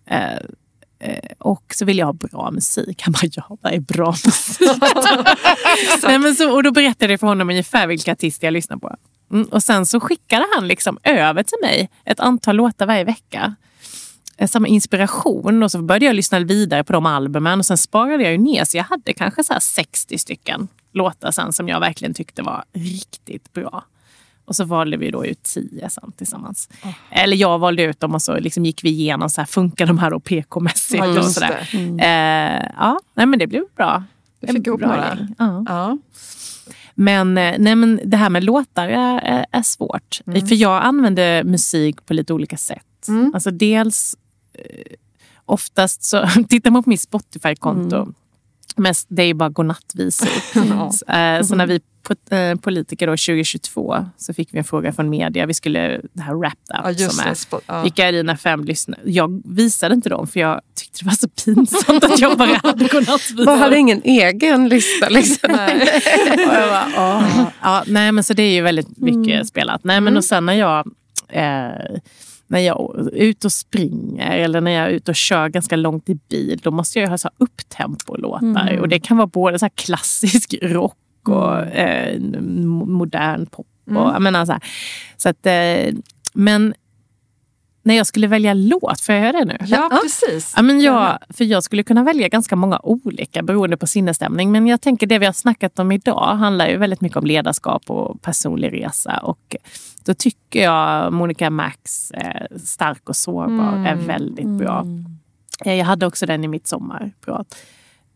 Eh, och så vill jag ha bra musik. Han bara, ja vad är bra musik? *laughs* nej, men så, och då berättade jag för honom ungefär vilka artister jag lyssnar på. Mm, och sen så skickade han liksom över till mig ett antal låtar varje vecka eh, som samma inspiration och så började jag lyssna vidare på de albumen och sen sparade jag ju ner så jag hade kanske så här 60 stycken låtar sen som jag verkligen tyckte var riktigt bra. Och så valde vi då ut tio sen tillsammans. Eller jag valde ut dem och så liksom gick vi igenom, så här, funkar de här PK-mässigt? Ja, och sådär. det. Eh, ja, nej, men det blev bra. Du fick ihop några. Ja. Ja. Men, eh, nej, men det här med låtar är, är, svårt. För jag använder musik på lite olika sätt. Alltså dels, eh, oftast så, *laughs* tittar man på mitt Spotify-konto, mest, det är bara godnattvisor. *laughs* så, eh, så när vi eh, politiker då 2022 så fick vi en fråga från media. Vi skulle, det här Wrapped Ja, Up just som är Spot- ja. vilka är dina fem lyssnare? Jag visade inte dem för jag tyckte det var så pinsamt att jag bara *laughs* hade godnattvisor. Man hade ingen egen lista. Liksom. Nej. *laughs* Bara. Ja, nej, men så det är ju väldigt mycket spelat. Nej, men och sen när jag, eh, när jag är ute och springer eller när jag är ute och kör ganska långt i bil, då måste jag ju ha så upptempo-låtar. Och det kan vara både så klassisk rock och eh, mo- modern pop. Och, jag menar, så här. Så att, eh, men när jag skulle välja låt, får jag göra det nu? Ja, precis. Ja, men jag, för jag skulle kunna välja ganska många olika beroende på sinnesstämning. Men jag tänker det vi har snackat om idag handlar ju väldigt mycket om ledarskap och personlig resa. Och då tycker jag Monica Max, eh, Stark och sårbar, är väldigt bra. Eh, Jag hade också den i mitt sommarprat.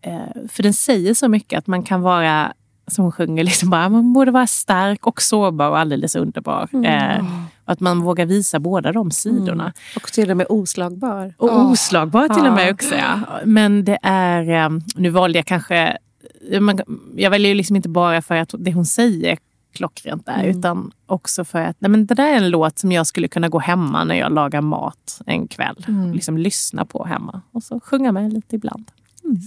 Eh, för den säger så mycket att man kan vara, som hon sjunger, liksom bara, man borde vara stark och sårbar och alldeles underbar. Eh, Att man vågar visa båda de sidorna. Mm. Och till och med oslagbar. Och Ja. oslagbar till och med också. Ja. Men det är, eh, nu valde jag kanske, man, jag väljer ju liksom inte bara för att det hon säger klockrent där, Mm. utan också för att nej men det där är en låt som jag skulle kunna gå hemma när jag lagar mat en kväll. Mm. Liksom lyssna på hemma och så sjunga med lite ibland.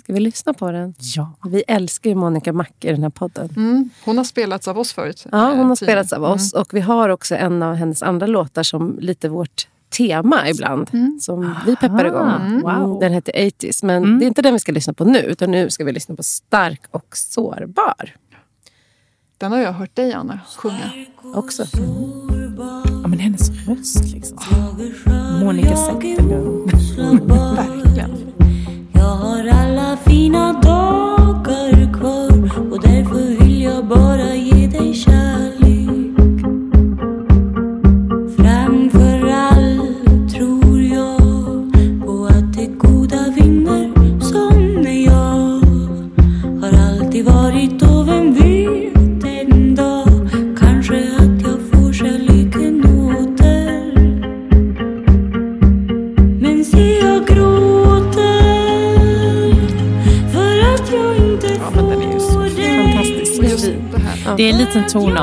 Ska vi lyssna på den? Ja. Vi älskar ju Monica Mac i den här podden. Mm. Hon har spelats av oss förut. Ja, hon har eh, spelats av oss och vi har också en av hennes andra låtar som lite vårt tema ibland. Som vi peppar igång. Mm. Wow. Den heter 80s. Men Mm. det är inte den vi ska lyssna på nu. Utan nu ska vi lyssna på Stark och sårbar. Den har jag hört dig, Anna, sjunga. Också. ja, men hennes röst liksom. Monica Zetterlund. *laughs* Verkligen. Jag har alla fina dagar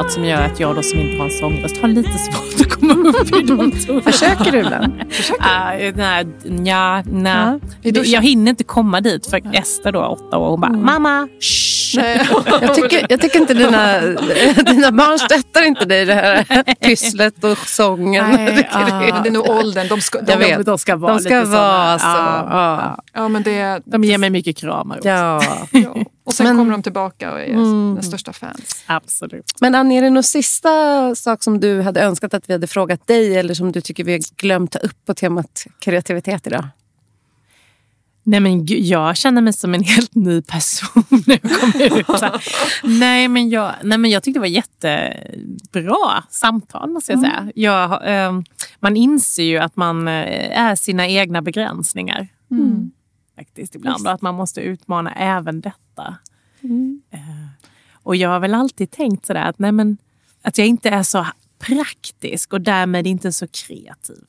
tonart som gör att jag då som inte har en sångröst har lite svårt att komma upp i de *laughs* tonerna. Försöker du ibland? Ah, nej, nja, nej. Duschen? Jag hinner inte komma dit för Ester då, åtta år, hon bara “mamma, shh”. Nej. *laughs* Jag tycker, jag tycker inte dina, *laughs* dina barn stöttar inte dig i det här *laughs* pysslet och sången. Nej, Jag tycker det är- Men det är nog åldern. De ska, de, Jag vet. De ska vara, De ska lite vara såna. så. Ja, Ja. Ja, men det, De ger mig mycket kramar också. Ja. ja. Och sen Men- kommer de tillbaka och är den största fans. Absolut. Men Annie, är det någon sista sak som du hade önskat att vi hade frågat dig eller som du tycker vi har glömt ta upp på temat kreativitet idag? Nej men gud, jag känner mig som en helt ny person *laughs* när jag kom ut. Nej, men jag, nej men jag tyckte det var jättebra samtal måste jag säga. Jag, eh, man inser ju att man eh, är sina egna begränsningar. Faktiskt ibland. Och att man måste utmana även detta. Eh, och jag har väl alltid tänkt sådär att, nej men, att jag inte är så praktisk och därmed inte så kreativ.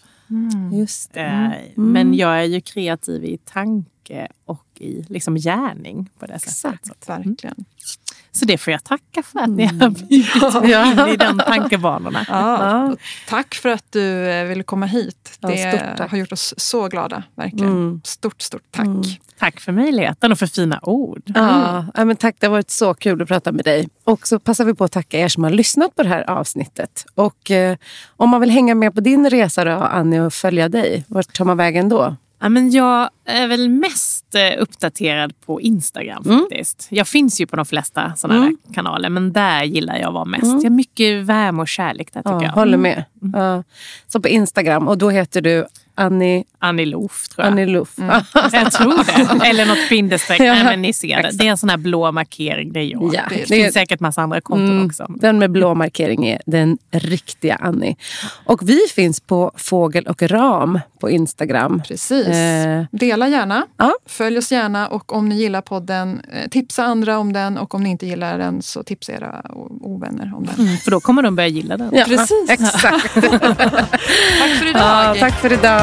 Just det. Eh, Men jag är ju kreativ i tanke och i liksom gärning på det sättet. Exakt. Så, Verkligen. Så det får jag tacka för att ni har bjudit *laughs* mig Ja. in i den tankebanorna. Ja, Tack för att du eh, ville komma hit. Det har gjort oss så glada. Verkligen. Mm. Stort, stort tack. Tack för möjligheten och för fina ord. Ja, ja, men tack, det har varit så kul att prata med dig. Och så passar vi på att tacka er som har lyssnat på det här avsnittet. Och eh, om man vill hänga med på din resa då, Annie, och följa dig, vart tar man vägen då? Ja, men jag är väl mest eh, uppdaterad på Instagram faktiskt. Jag finns ju på de flesta sådana här kanaler men där gillar jag att vara mest. Jag har mycket värme och kärlek där tycker Ja, jag. håller med. Ja. Så på Instagram, och då heter du Annie, Annie Loof tror jag. Annie Loof. Jag tror det. Eller något bindestreck. *laughs* Ja, Nej, men ni ser det. Det är en sån här blå markering. Det är jag. Ja, det, det är- finns säkert massa andra konton Mm, också. Den med blå markering är den riktiga Annie. Och vi finns på Fågel och Ram på Instagram. Precis. Eh. Dela gärna. Ja. Följ oss gärna och om ni gillar podden, eh, tipsa andra om den och om ni inte gillar den så tipsa era ovänner om den. Mm, för då kommer de börja gilla den. Ja, Precis. Exakt. *laughs* Tack för idag! Ja, tack för idag.